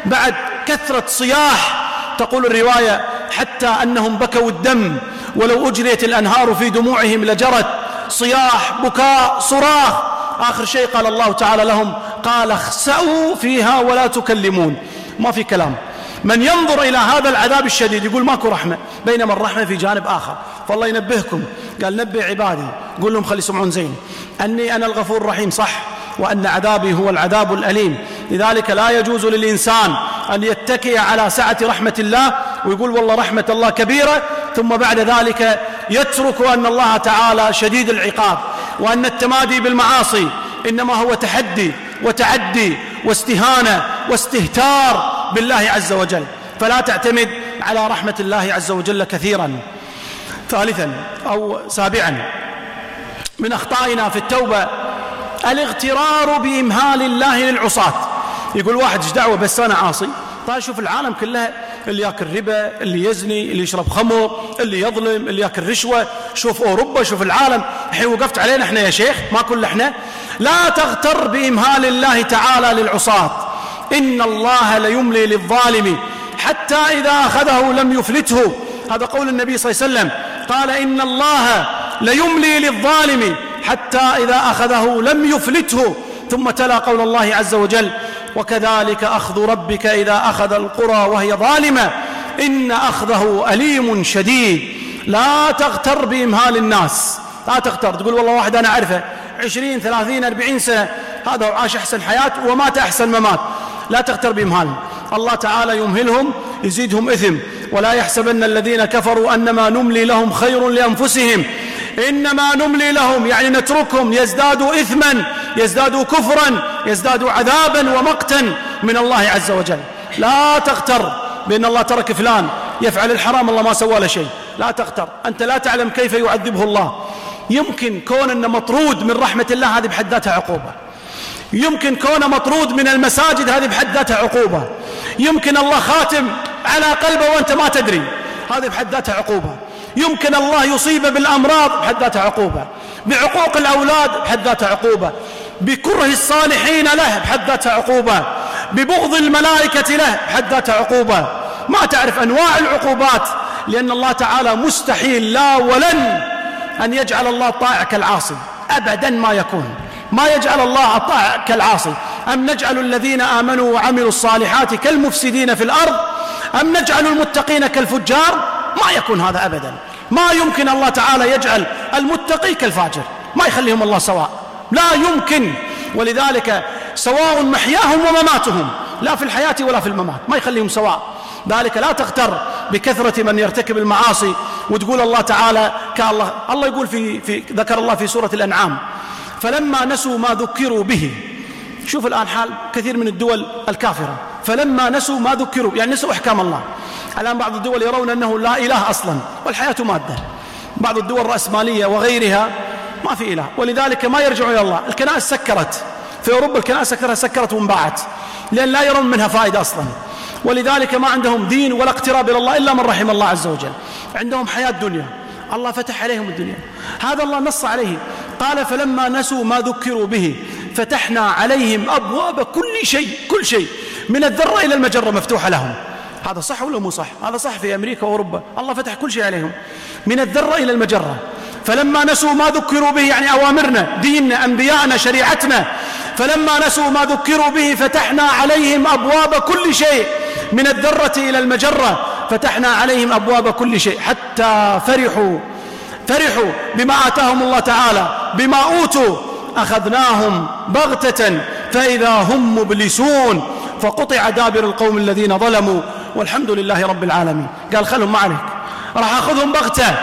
B: بعد كثرة صياح تقول الرواية حتى أنهم بكوا الدم ولو أجريت الأنهار في دموعهم لجرت صياح بكاء صراخ. آخر شيء قال الله تعالى لهم قال اخسأوا فيها ولا تكلمون. ما في كلام. من ينظر إلى هذا العذاب الشديد يقول ماكو رحمة بينما الرحمة في جانب آخر. فالله ينبهكم. قال نبه عبادي. قول لهم خلي يسمعون زين. أني أنا الغفور الرحيم صح؟ وأن عذابي هو العذاب الأليم. لذلك لا يجوز للإنسان أن يتكئ على سعة رحمة الله ويقول والله رحمة الله كبيرة ثم بعد ذلك يترك أن الله تعالى شديد العقاب وأن التمادي بالمعاصي إنما هو تحدي وتعدي واستهانة واستهتار بالله عز وجل. فلا تعتمد على رحمة الله عز وجل كثيرا. ثالثا أو سابعا من أخطائنا في التوبة الاغترار بإمهال الله للعصاة. يقول واحد إيش دعوة بس أنا عاصي؟ طيب شوف العالم كلها اللي ياكل ربا اللي يزني اللي يشرب خمر اللي يظلم اللي ياكل رشوة. شوف أوروبا شوف العالم. الحين وقفت علينا إحنا يا شيخ ما كل إحنا. لا تغتر بإمهال الله تعالى للعصاة. إن الله ليملي للظالم حتى إذا أخذه لم يفلته. هذا قول النبي صلى الله عليه وسلم. قال إن الله ليملي للظالم حتى إذا أخذه لم يفلته ثم تلا قول الله عز وجل وكذلك أخذ ربك إذا أخذ القرى وهي ظالمة إن أخذه أليم شديد. لا تغتر بإمهال الناس. لا تغتر. تقول والله واحد أنا أعرفه عشرين ثلاثين أربعين سنة هذا عاش أحسن حياة ومات أحسن ممات. لا تغتر بإمهال. الله تعالى يمهلهم يزيدهم إثم. ولا يحسبن الذين كفروا أنما نملي لهم خير لأنفسهم. إنما نملي لهم يعني نتركهم يزدادوا إثما يزدادوا كفرا يزدادوا عذابا ومقتا من الله عز وجل. لا تغتر بأن الله ترك فلان يفعل الحرام الله ما سوى له شيء. لا تغتر أنت لا تعلم كيف يعذبه الله. يمكن كون أنه مطرود من رحمة الله هذه بحد ذاتها عقوبة. يمكن كونه مطرود من المساجد هذه بحد ذاتها عقوبة. يمكن الله خاتم على قلبه وأنت ما تدري. هذه بحد ذاتها عقوبة. يمكن الله يصيب بالأمراض بحد ذاتها عقوبة. بعقوق الأولاد بحد ذاتها عقوبة. بكره الصالحين له بحد ذاتها عقوبة. ببغض الملائكة له بحد ذاتها عقوبة. ما تعرف أنواع العقوبات لأن الله تعالى مستحيل لا ولن أن يجعل الله طائع كالعاصي. أبدا ما يكون. ما يجعل الله الطائع كالعاصي. أم نجعل الذين آمنوا وعملوا الصالحات كالمفسدين في الأرض؟ أم نجعل المتقين كالفجار؟ ما يكون هذا أبدا. ما يمكن الله تعالى يجعل المتقي كالفاجر. ما يخليهم الله سواء. لا يمكن. ولذلك سواء محياهم ومماتهم لا في الحياة ولا في الممات ما يخليهم سواء. ذلك لا تغتر بكثرة من يرتكب المعاصي وتقول الله تعالى كالله الله يقول في, في ذكر الله في سورة الأنعام فلما نسوا ما ذكروا به شوف الآن حال كثير من الدول الكافرة فلما نسوا ما ذكروا يعني نسوا أحكام الله. الآن بعض الدول يرون أنه لا إله أصلا والحياة مادة. بعض الدول الرأسمالية وغيرها ما في إله. ولذلك ما يرجعون إلى الله. الكنائس سكرت. في أوروبا الكنائس سكرت سكرت وانباعت. لأن لا يرون منها فائدة أصلا. ولذلك ما عندهم دين ولا اقتراب إلى الله إلا من رحم الله عز وجل. عندهم حياة دنيا. الله فتح عليهم الدنيا. هذا الله نص عليه. قال فلما نسوا ما ذكروا به فتحنا عليهم أبواب كل شيء كل شيء. من الذرة إلى المجرة مفتوحة لهم. هذا صح ولا مو صح؟ هذا صح في أمريكا وأوروبا. الله فتح كل شيء عليهم. من الذرة إلى المجرة. فلما نسوا ما ذكروا به يعني أوامرنا ديننا أنبياءنا شريعتنا فلما نسوا ما ذكروا به فتحنا عليهم أبواب كل شيء. من الذرة إلى المجرة فتحنا عليهم أبواب كل شيء. حتى فرحوا. فرحوا بما آتاهم الله تعالى بما أوتوا. أخذناهم بغتة فإذا هم مبلسون. فقطع دابر القوم الذين ظلموا. والحمد لله رب العالمين. قال خلهم ما عليك. راح أخذهم بغتة.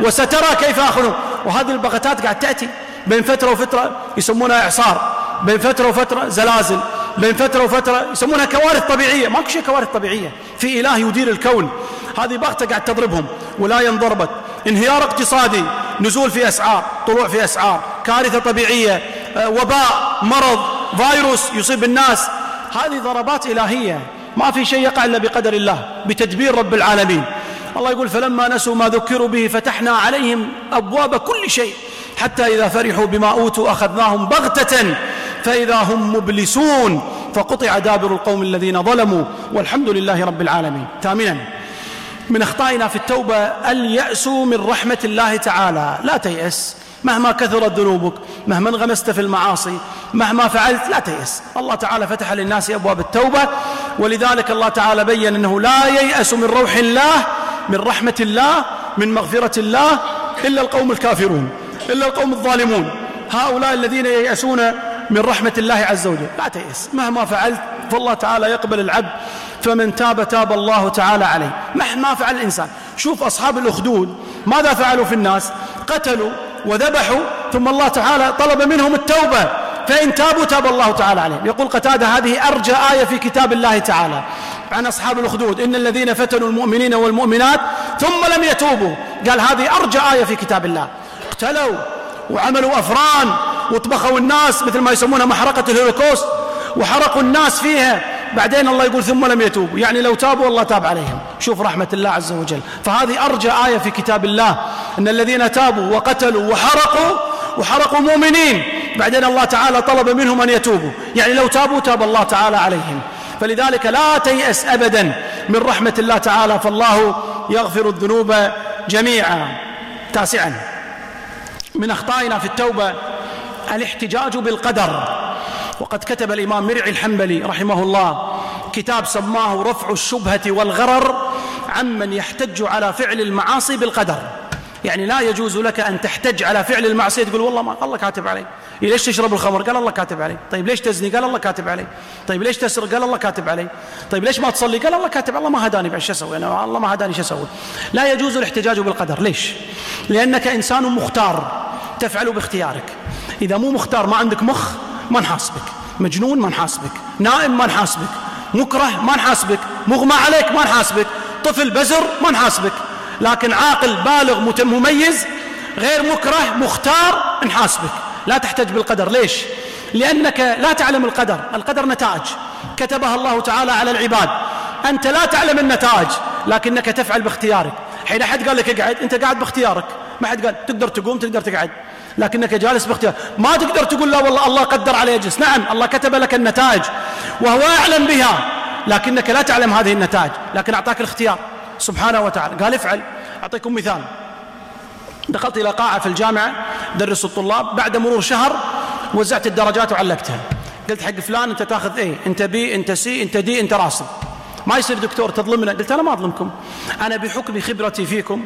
B: وسترى كيف أخذهم. وهذه البغتات قاعد تأتي. بين فترة وفترة يسمونها إعصار. بين فترة وفترة زلازل. بين فترة وفترة يسمونها كوارث طبيعية. ماكو شيء كوارث طبيعية. في إله يدير الكون. هذه بغتة قاعد تضربهم. ولا ينضربت. انهيار اقتصادي. نزول في أسعار. طلوع في أسعار. كارثة طبيعية. آه، وباء. مرض. فيروس. يصيب الناس. هذه ضربات إلهية. ما في شيء يقع إلا بقدر الله بتدبير رب العالمين. الله يقول فلما نسوا ما ذكروا به فتحنا عليهم أبواب كل شيء حتى إذا فرحوا بما أوتوا أخذناهم بغتة فإذا هم مبلسون. فقطع دابر القوم الذين ظلموا والحمد لله رب العالمين. ثامنا من أخطائنا في التوبة اليأس من رحمة الله تعالى. لا تيأس مهما كثرت ذنوبك مهما انغمست في المعاصي مهما فعلت لا تيأس. الله تعالى فتح للناس أبواب التوبة ولذلك الله تعالى بين أنه لا ييأس من روح الله من رحمة الله من مغفرة الله إلا القوم الكافرون إلا القوم الظالمون. هؤلاء الذين ييأسون من رحمة الله عز وجل. لا تيأس مهما فعلت فالله تعالى يقبل العبد فمن تاب تاب الله تعالى عليه. مهما فعل الإنسان. شوف أصحاب الأخدود ماذا فعلوا في الناس؟ قتلوا وذبحوا ثم الله تعالى طلب منهم التوبة. فإن تابوا تاب الله تعالى عليهم. يقول قتادة هذه أرجى آية في كتاب الله تعالى عن أصحاب الأخدود. إن الذين فتنوا المؤمنين والمؤمنات ثم لم يتوبوا. قال هذه أرجى آية في كتاب الله. اقتلوا وعملوا أفران وطبخوا الناس مثل ما يسمونها محرقة الهولوكوست وحرقوا الناس فيها. بعدين الله يقول ثم لم يتوبوا. يعني لو تابوا الله تاب عليهم. شوف رحمة الله عز وجل. فهذه أرجى آية في كتاب الله. أن الذين تابوا وقتلوا وحرقوا وحرقوا مؤمنين بعدين الله تعالى طلب منهم أن يتوبوا. يعني لو تابوا تاب الله تعالى عليهم. فلذلك لا تيأس أبدا من رحمة الله تعالى. فالله يغفر الذنوب جميعا. تاسعا. من أخطائنا في التوبة الاحتجاج بالقدر. وقد كتب الإمام مرعي الحنبلي رحمه الله كتاب سماه رفع الشبهة والغرر عمن يحتج على فعل المعاصي بالقدر. يعني لا يجوز لك أن تحتج على فعل المعصية تقول والله ما الله كاتب علي. ليش تشرب الخمر؟ قال الله كاتب علي. طيب ليش تزني؟ قال الله كاتب علي. طيب ليش تسرق؟ قال الله كاتب علي. طيب ليش ما تصلي؟ قال الله كاتب. الله ما هداني بعد شو أسوي أنا؟ الله ما هداني شو أسوي. لا يجوز الاحتجاج بالقدر. ليش؟ لأنك إنسان مختار تفعل باختيارك. إذا مو مختار ما عندك مخ ما نحاسبك. مجنون ما نحاسبك. نائم ما نحاسبك. مكره ما نحاسبك. مغمى عليك ما نحاسبك. طفل بزر ما نحاسبك. لكن عاقل بالغ مميز غير مكره مختار نحاسبك لا تحتج بالقدر. ليش؟ لأنك لا تعلم القدر. القدر نتائج. كتبها الله تعالى على العباد. أنت لا تعلم النتائج لكنك تفعل باختيارك. حين أحد قال لك اقعد أنت قاعد باختيارك. ما حد قال تقدر تقوم تقدر تقعد. لكنك جالس باختيار. ما تقدر تقول لا والله الله قدر علي أجلس. نعم الله كتب لك النتائج وهو يعلم بها لكنك لا تعلم هذه النتائج. لكن أعطاك الاختيار. سبحانه وتعالى. قال افعل. أعطيكم مثال. دخلت إلى قاعة في الجامعة درس الطلاب بعد مرور شهر وزعت الدرجات وعلقتها. قلت حق فلان أنت تاخذ إيه؟ أنت بي أنت سي أنت دي أنت راسب. ما يصير دكتور تظلمنا. قلت أنا ما أظلمكم. أنا بحكم خبرتي فيكم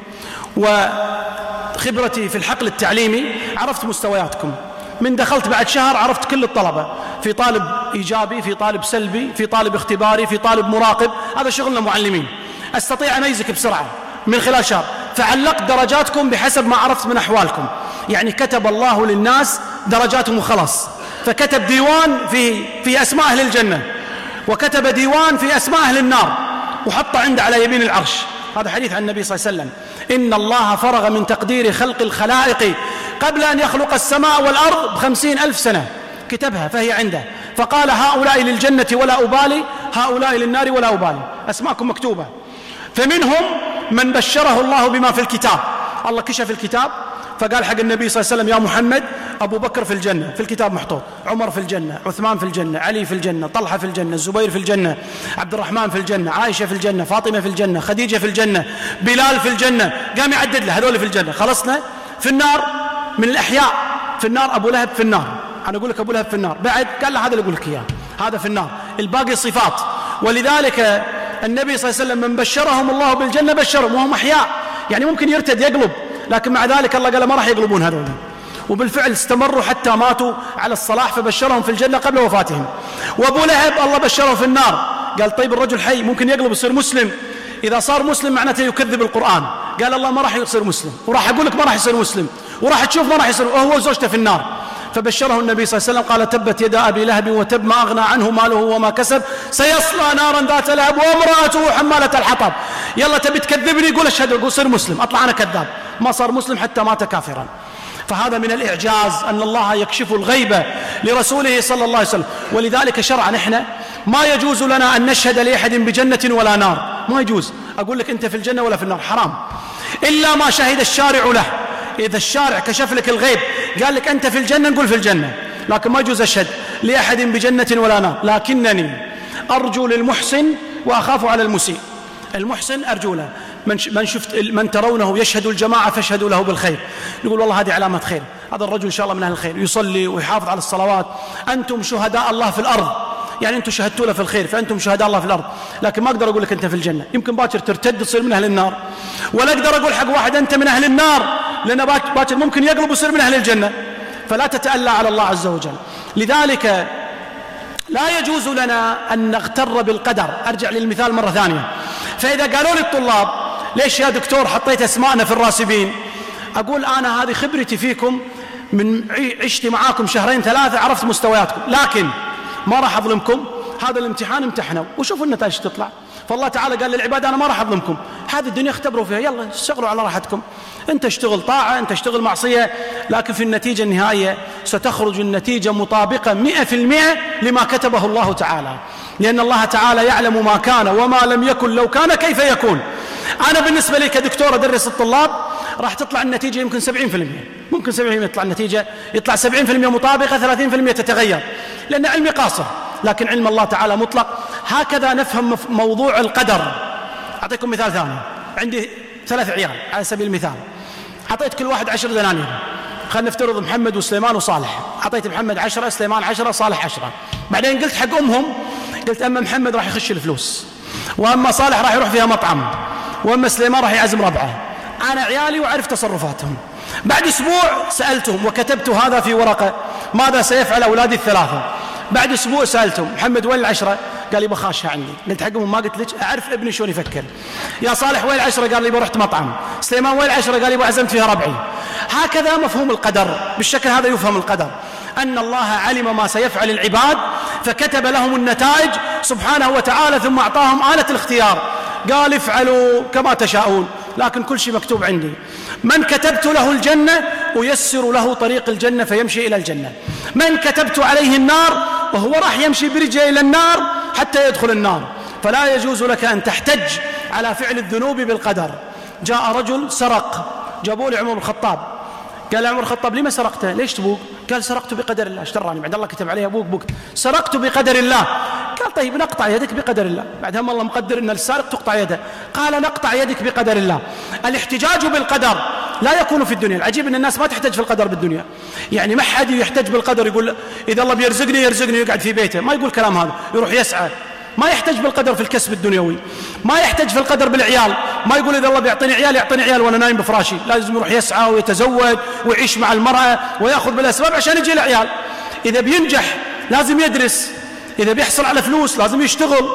B: وخبرتي في الحقل التعليمي عرفت مستوياتكم. من دخلت بعد شهر عرفت كل الطلبة. في طالب إيجابي في طالب سلبي في طالب اختباري في طالب مراقب. هذا شغلنا معلمين. أستطيع أن أميزك بسرعة من خلال شهر. فعلقت درجاتكم بحسب ما عرفت من أحوالكم. يعني كتب الله للناس درجاتهم وخلاص. فكتب ديوان في في أسماء أهل الجنة. وكتب ديوان في أسماء أهل النار. وحط عنده على يمين العرش. هذا حديث عن النبي صلى الله عليه وسلم. إن الله فرغ من تقدير خلق الخلائق قبل أن يخلق السماء والأرض بخمسين ألف سنة. كتبها فهي عنده. فقال هؤلاء للجنة ولا أبالي هؤلاء للنار ولا أبالي. أسماءكم مكتوبة. فمنهم من بشره الله بما في الكتاب الله كشف الكتاب فقال حق النبي صلى الله عليه وسلم يا محمد أبو بكر في الجنة في الكتاب محطوط عمر في الجنة عثمان في الجنة علي في الجنة طلحة في الجنة الزبير في الجنة عبد الرحمن في الجنة عائشة في الجنة فاطمة في الجنة خديجة في الجنة بلال في الجنة قام يعدد له هذول في الجنة خلصنا في النار من الأحياء في النار أبو لهب في النار أنا أقول لك أبو لهب في النار بعد قال له هذا اللي أقول لك إياه هذا في النار الباقي صفات ولذلك النبي صلى الله عليه وسلم من بشرهم الله بالجنة بشرهم وهم أحياء. يعني ممكن يرتد يقلب لكن مع ذلك الله قال ما راح يقلبون هذول. وبالفعل استمروا حتى ماتوا على الصلاح فبشرهم في الجنة قبل وفاتهم. وأبو لهب الله بشره في النار. قال طيب الرجل حي ممكن يقلب يصير مسلم. إذا صار مسلم معناته يكذب القرآن. قال الله ما راح يصير مسلم. وراح أقول لك ما راح يصير مسلم. وراح تشوف ما راح يصير. وهو زوجته في النار. فبشره النبي صلى الله عليه وسلم قال تبت يدا أبي لهب وتب ما أغنى عنه ماله وما كسب سيصلى نارا ذات لهب وامرأته حمالة الحطب. يلا تبي تكذبني؟ قول أشهد قول صير مسلم. أطلع أنا كذاب. ما صار مسلم حتى مات كافرا. فهذا من الإعجاز أن الله يكشف الغيبة لرسوله صلى الله عليه وسلم. ولذلك شرعا إحنا ما يجوز لنا أن نشهد لأحد بجنة ولا نار. ما يجوز. أقول لك أنت في الجنة ولا في النار. حرام. إلا ما شهد الشارع له. إذا الشارع كشف لك الغيب قال لك أنت في الجنة نقول في الجنة. لكن ما يجوز أشهد لأحد بجنة ولا نار. لكنني أرجو للمحسن وأخاف على المسيء. المحسن أرجو له. من من شفت من ترونه يشهد الجماعة فاشهدوا له بالخير. نقول والله هذه علامة خير. هذا الرجل إن شاء الله من أهل الخير. يصلي ويحافظ على الصلوات. أنتم شهداء الله في الأرض. يعني أنتم شهدتوا له في الخير فأنتم شهداء الله في الأرض. لكن ما أقدر أقول لك أنت في الجنة. يمكن باكر ترتد تصير من أهل النار. ولا أقدر أقول حق واحد أنت من أهل النار. لأن باكر ممكن يقلب ويصير من أهل الجنة. فلا تتألى على الله عز وجل. لذلك لا يجوز لنا أن نغتر بالقدر. أرجع للمثال مرة ثانية. فإذا قالوا لي الطلاب ليش يا دكتور حطيت أسماءنا في الراسبين؟ أقول أنا هذه خبرتي فيكم من عشت معاكم شهرين ثلاثة عرفت مستوياتكم. لكن ما راح أظلمكم؟ هذا الامتحان امتحنوا وشوفوا النتائج تطلع. فالله تعالى قال للعباد أنا ما راح أظلمكم. هذه الدنيا اختبروا فيها. يلا اشتغلوا على راحتكم. أنت اشتغل طاعة أنت اشتغل معصية لكن في النتيجة النهائية ستخرج النتيجة مطابقة مئة في المئة لما كتبه الله تعالى. لأن الله تعالى يعلم ما كان وما لم يكن لو كان كيف يكون. أنا بالنسبة لي كدكتور أدرس الطلاب راح تطلع النتيجة يمكن 70% ممكن 70% يطلع النتيجة. يطلع 70% مطابقة 30% تتغير. لأن علمي قاصر لكن علم الله تعالى مطلق. هكذا نفهم موضوع القدر. أعطيكم مثال ثاني. عندي ثلاث عيال على سبيل المثال. أعطيت كل واحد عشر دنانير. خلينا نفترض محمد وسليمان وصالح. أعطيت محمد عشرة سليمان عشرة صالح عشرة. بعدين قلت حق أمهم قلت أما محمد راح يخش الفلوس. وأما صالح راح يروح فيها مطعم وأما سليمان راح يعزم ربعه. أنا عيالي وأعرف تصرفاتهم. بعد أسبوع سألتهم وكتبت هذا في ورقة ماذا سيفعل أولادي الثلاثة؟ بعد أسبوع سألتهم محمد وين العشرة؟ قال لي بخاشها عندي. قلت حقهم ما قلت لك أعرف ابني شلون يفكر. يا صالح وين العشرة؟ قال لي رحت مطعم. سليمان وين العشرة؟ قال لي عزمت فيها ربعي. هكذا مفهوم القدر. بالشكل هذا يفهم القدر. أن الله علم ما سيفعل العباد فكتب لهم النتائج سبحانه وتعالى ثم أعطاهم آلة الاختيار. قال افعلوا كما تشاءون لكن كل شيء مكتوب عندي. من كتبت له الجنة أيسر له طريق الجنة فيمشي إلى الجنة. من كتبت عليه النار وهو راح يمشي برجله إلى النار حتى يدخل النار. فلا يجوز لك أن تحتج على فعل الذنوب بالقدر. جاء رجل سرق جابوا لي عمر الخطاب. قال عمر الخطاب لما سرقته ليش تبوك قال سرقت بقدر الله. اشتراني. بعد الله كتب عليه أبوك بوك سرقت بقدر الله. قال طيب نقطع يدك بقدر الله. بعد هم الله مقدر إن السارق تقطع يده. قال نقطع يدك بقدر الله. الاحتجاج بالقدر لا يكون في الدنيا. العجيب إن الناس ما تحتج في القدر بالدنيا. يعني ما حد يحتج بالقدر يقول إذا الله بيرزقني يرزقني يقعد في بيته. ما يقول كلام هذا يروح يسعى. ما يحتج بالقدر في الكسب الدنيوي ما يحتج في القدر بالعيال ما يقول إذا الله بيعطيني عيال يعطيني عيال وأنا نايم بفراشي لازم يروح يسعى ويتزوج ويعيش مع المرأة ويأخذ بالأسباب عشان يجي العيال. إذا بينجح لازم يدرس إذا بيحصل على فلوس لازم يشتغل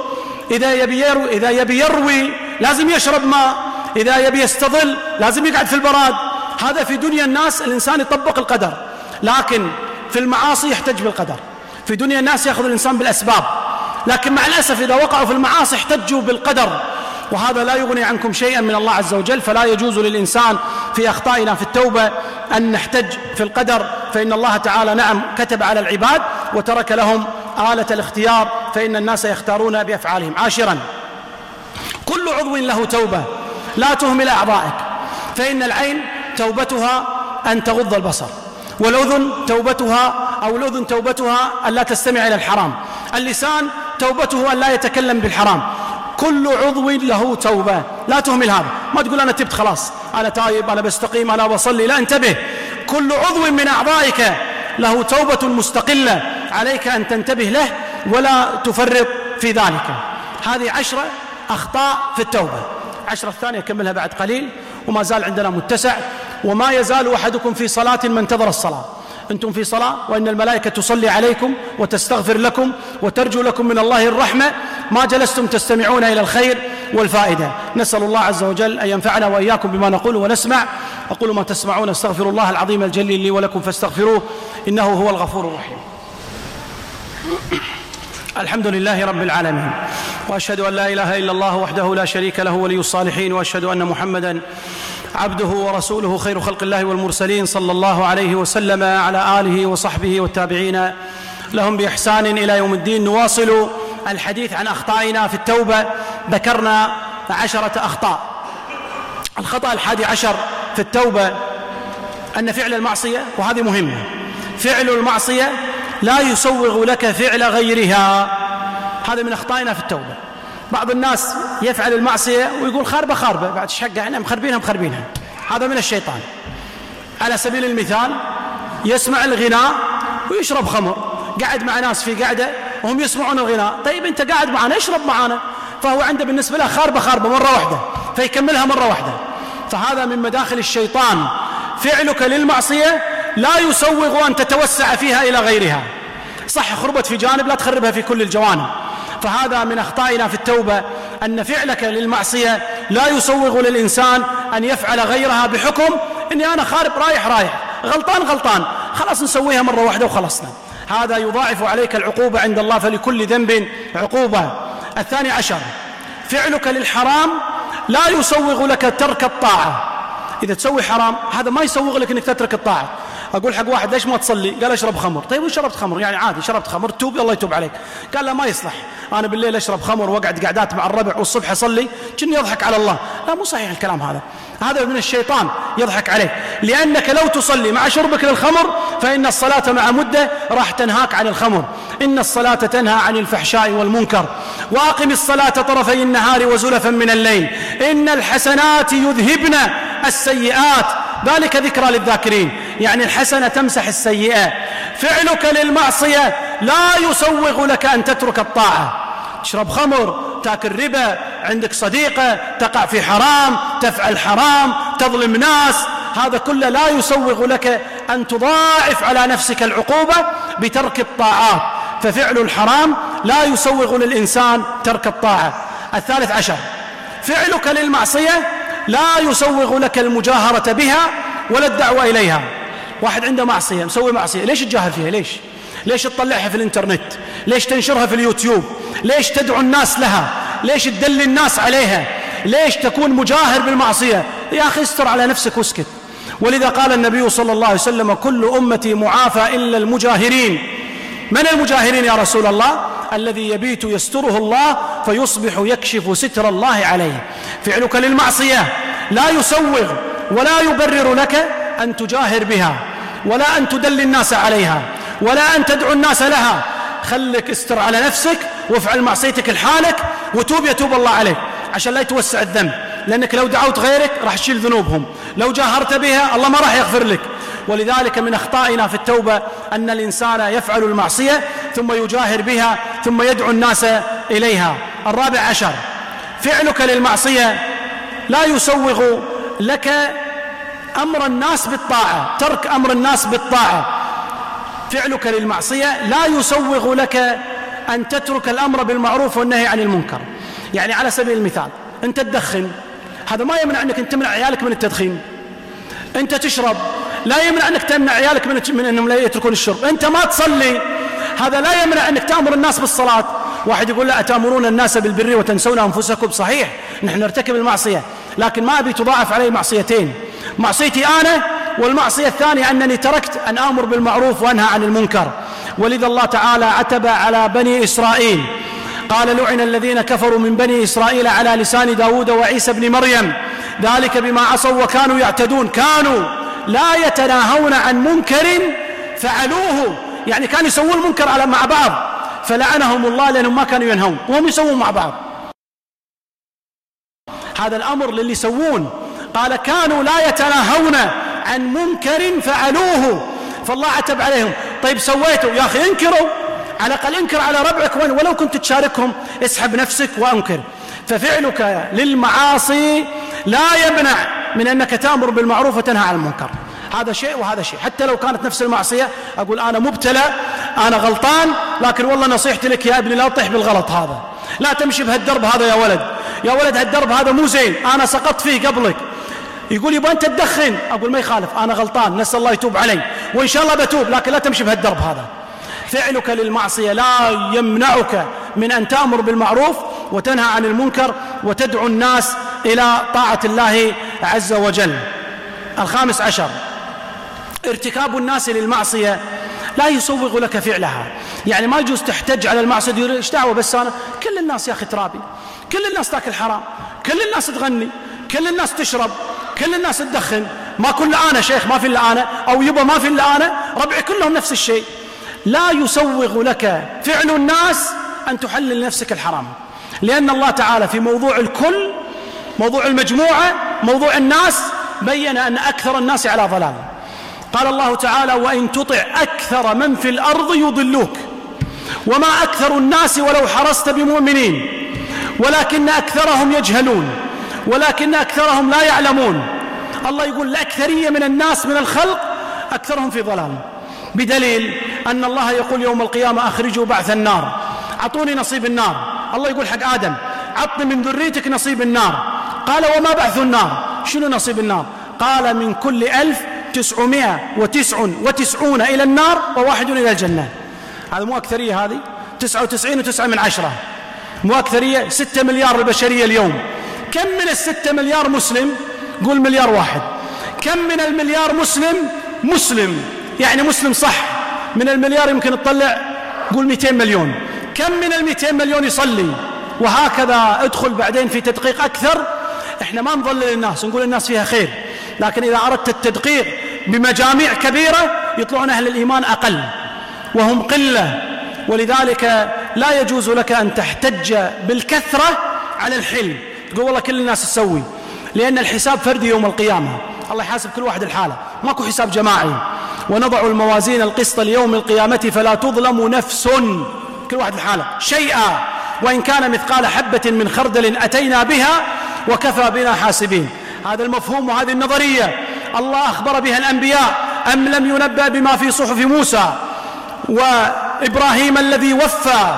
B: إذا يبي يروي, إذا يبي يروي لازم يشرب ماء إذا يبي يستظل لازم يقعد في البراد. هذا في دنيا الناس الإنسان يطبق القدر لكن في المعاصي يحتج بالقدر. في دنيا الناس يأخذ الإنسان بالأسباب. لكن مع الأسف إذا وقعوا في المعاصي احتجوا بالقدر. وهذا لا يغني عنكم شيئا من الله عز وجل فلا يجوز للإنسان في أخطائنا في التوبة أن نحتج في القدر. فإن الله تعالى نعم كتب على العباد وترك لهم آلة الاختيار فإن الناس يختارون بأفعالهم عاشرا. كل عضو له توبة لا تهمل أعضائك. فإن العين توبتها أن تغض البصر والأذن توبتها أو الأذن توبتها أن لا تستمع إلى الحرام. اللسان توبته أن لا يتكلم بالحرام. كل عضو له توبة. لا تهمل هذا. ما تقول أنا تبت خلاص. أنا تايب أنا بستقيم أنا بصلي. لا انتبه. كل عضو من أعضائك له توبة مستقلة. عليك أن تنتبه له ولا تفرط في ذلك. هذه عشرة أخطاء في التوبة. عشرة الثانية كملها بعد قليل. وما زال عندنا متسع. وما يزال أحدكم في صلاة من انتظر الصلاة. أنتم في صلاة وإن الملائكة تصلي عليكم وتستغفر لكم وترجو لكم من الله الرحمة. ما جلستم تستمعون إلى الخير والفائدة. نسأل الله عز وجل أن ينفعنا وإياكم بما نقول ونسمع. أقول ما تسمعون أستغفر الله العظيم الجليل لي ولكم فاستغفروه إنه هو الغفور الرحيم. الحمد لله رب العالمين. وأشهد أن لا إله إلا الله وحده لا شريك له ولي الصالحين وأشهد أن محمدا عبده ورسوله خير خلق الله والمرسلين صلى الله عليه وسلم على آله وصحبه والتابعين. لهم بإحسان إلى يوم الدين. نواصل الحديث عن أخطائنا في التوبة. ذكرنا عشرة أخطاء. الخطأ الحادي عشر في التوبة أن فعل المعصية وهذه مهمة. فعل المعصية لا يسوغ لك فعل غيرها. هذا من أخطائنا في التوبة. بعض الناس يفعل المعصية ويقول خاربة خاربة. بعد شقه إحنا مخربينها مخربينها. هذا من الشيطان. على سبيل المثال يسمع الغناء ويشرب خمر. قعد مع ناس في قعدة وهم يسمعون الغناء. طيب أنت قاعد معنا اشرب معنا فهو عنده بالنسبة له خاربة خاربة مرة واحدة. فيكملها مرة واحدة. فهذا من مداخل الشيطان. فعلك للمعصية لا يسوغ أن تتوسع فيها إلى غيرها. صح خربت في جانب لا تخربها في كل الجوانب. فهذا من أخطائنا في التوبة أن فعلك للمعصية لا يسوغ للإنسان أن يفعل غيرها بحكم أني أنا خارب رايح رايح. غلطان غلطان. خلاص نسويها مرة واحدة وخلصنا. هذا يضاعف عليك العقوبة عند الله فلكل ذنب عقوبة. الثاني عشر فعلك للحرام لا يسوغ لك ترك الطاعة. إذا تسوي حرام هذا ما يسوغ لك أنك تترك الطاعة. أقول حق واحد ليش ما تصلي؟ قال أشرب خمر. طيب وش شربت خمر؟ يعني عادي شربت خمر توب الله يتوب عليك. قال لا ما يصلح. أنا بالليل أشرب خمر وأقعد قعدات مع الربع والصبح أصلي كني يضحك على الله. لا مو صحيح الكلام هذا. هذا من الشيطان يضحك عليك لأنك لو تصلي مع شربك للخمر فإن الصلاة مع مدة راح تنهاك عن الخمر. إن الصلاة تنهى عن الفحشاء والمنكر. وأقم الصلاة طرفي النهار وزلفا من الليل. إن الحسنات يذهبن السيئات ذلك ذكرى للذاكرين. يعني الحسنة تمسح السيئة. فعلك للمعصية لا يسوغ لك أن تترك الطاعة. تشرب خمر تأكل ربا عندك صديقة تقع في حرام تفعل حرام تظلم ناس. هذا كله لا يسوغ لك أن تضاعف على نفسك العقوبة بترك الطاعات. ففعل الحرام لا يسوغ للإنسان ترك الطاعة. الثالث عشر. فعلك للمعصية لا يسوغ لك المجاهرة بها ولا الدعوة إليها. واحد عنده معصية مسوي معصية. ليش تجاهر فيها؟ ليش؟ ليش تطلعها في الإنترنت؟ ليش تنشرها في اليوتيوب؟ ليش تدعو الناس لها؟ ليش تدل الناس عليها؟ ليش تكون مجاهر بالمعصية؟ يا أخي استر على نفسك واسكت. ولذا قال النبي صلى الله عليه وسلم كل أمتي معافى إلا المجاهرين. من المجاهرين يا رسول الله؟ الذي يبيت يستره الله فيصبح يكشف ستر الله عليه. فعلك للمعصية لا يسوغ ولا يبرر لك أن تجاهر بها ولا أن تدل الناس عليها ولا أن تدعو الناس لها. خلك استر على نفسك وافعل معصيتك لحالك وتوب يتوب الله عليك. عشان لا يتوسع الذنب لأنك لو دعوت غيرك راح تشيل ذنوبهم. لو جاهرت بها الله ما راح يغفر لك. ولذلك من أخطائنا في التوبة أن الإنسان يفعل المعصية ثم يجاهر بها ثم يدعو الناس إليها. الرابع عشر فعلك للمعصية لا يسوغ لك أمر الناس بالطاعة ترك أمر الناس بالطاعة. فعلك للمعصية لا يسوغ لك أن تترك الأمر بالمعروف والنهي عن المنكر. يعني على سبيل المثال أنت تدخن هذا ما يمنع أنك تمنع عيالك من التدخين. أنت تشرب لا يمنع أنك تمنع عيالك من, من أنهم لا يتركون الشرب. أنت ما تصلي. هذا لا يمنع أنك تأمر الناس بالصلاة. واحد يقول لا أتأمرون الناس بالبر وتنسون أنفسكم. صحيح. نحن نرتكب المعصية. لكن ما أبي تضاعف علي معصيتين. معصيتي أنا والمعصية الثانية أنني تركت أن آمر بالمعروف وأنهى عن المنكر. ولذا الله تعالى عتب على بني إسرائيل. قال لعن الذين كفروا من بني إسرائيل على لسان داود وعيسى بن مريم. ذلك بما عصوا وكانوا يعتدون. كانوا. لا يتناهون عن منكر فعلوه. يعني كانوا يسوون المنكر على مع بعض فلعنهم الله لأنهم ما كانوا ينهون وهم يسوون مع بعض. هذا الأمر للي يسوون. قال كانوا لا يتناهون عن منكر فعلوه. فالله عتب عليهم. طيب سويتوا يا أخي انكروا. على الأقل انكر على ربعك ولو كنت تشاركهم اسحب نفسك وأنكر. ففعلك للمعاصي لا يمنع من أنك تأمر بالمعروف وتنهى عن المنكر. هذا شيء وهذا شيء. حتى لو كانت نفس المعصية أقول أنا مبتلى أنا غلطان لكن والله نصيحتي لك يا ابني لا تطيح بالغلط هذا. لا تمشي بهالدرب هذا يا ولد. يا ولد هالدرب هذا مو زين. أنا سقطت فيه قبلك. يقول يبغى أنت تدخن. أقول ما يخالف. أنا غلطان. نسأل الله يتوب علي. وإن شاء الله بتوب لكن لا تمشي بهالدرب هذا. فعلك للمعصية لا يمنعك من أن تأمر بالمعروف وتنهى عن المنكر وتدعو الناس إلى طاعة الله عز وجل. الخامس عشر. ارتكاب الناس للمعصية لا يسوغ لك فعلها. يعني ما يجوز تحتج على المعصية يقول إيش دعوة بس أنا؟ كل الناس يا أخي ترابي. كل الناس تاكل حرام. كل الناس تغني. كل الناس تشرب. كل الناس تدخن. ما كل أنا شيخ ما في إلا أنا أو يبا ما في إلا أنا ربعي كلهم نفس الشيء. لا يسوغ لك فعل الناس أن تحلل لنفسك الحرام. لأن الله تعالى في موضوع الكل موضوع المجموعة موضوع الناس بين أن أكثر الناس على ضلال. قال الله تعالى وإن تطع أكثر من في الأرض يضلوك وما أكثر الناس ولو حرصت بمؤمنين ولكن أكثرهم يجهلون ولكن أكثرهم لا يعلمون. الله يقول الأكثرية من الناس من الخلق أكثرهم في ضلال. بدليل أن الله يقول يوم القيامة أخرجوا بعث النار أعطوني نصيب النار. الله يقول حق آدم عطني من ذريتك نصيب النار. قال وما بعث النار؟ شنو نصيب النار؟ قال من كل ألف تسعمائة وتسع وتسعون إلى النار وواحد إلى الجنة. هذا مو أكثرية هذه؟ تسعة وتسعين وتسعة من عشرة. مو أكثرية؟ ستة مليار البشرية اليوم. كم من الستة مليار مسلم؟ قول مليار واحد. كم من المليار مسلم؟ مسلم. يعني مسلم صح. من المليار يمكن تطلع؟ قول 200 مليون. كم من ال 200 مليون يصلي؟ وهكذا ادخل بعدين في تدقيق أكثر. إحنا ما نضلل الناس نقول الناس فيها خير. لكن إذا أردت التدقيق بمجاميع كبيرة يطلعون أهل الإيمان أقل. وهم قلة. ولذلك لا يجوز لك أن تحتج بالكثرة على الحلم. تقول والله كل الناس تسوي. لأن الحساب فردي يوم القيامة. الله يحاسب كل واحد الحالة ماكو حساب جماعي. ونضع الموازين القسط ليوم القيامة فلا تظلم نفس. كل واحد الحالة شيئا. وإن كان مثقال حبة من خردل أتينا بها وكفى بنا حاسبين. هذا المفهوم وهذه النظرية. الله أخبر بها الأنبياء أم لم ينبأ بما في صحف موسى؟ وإبراهيم الذي وفى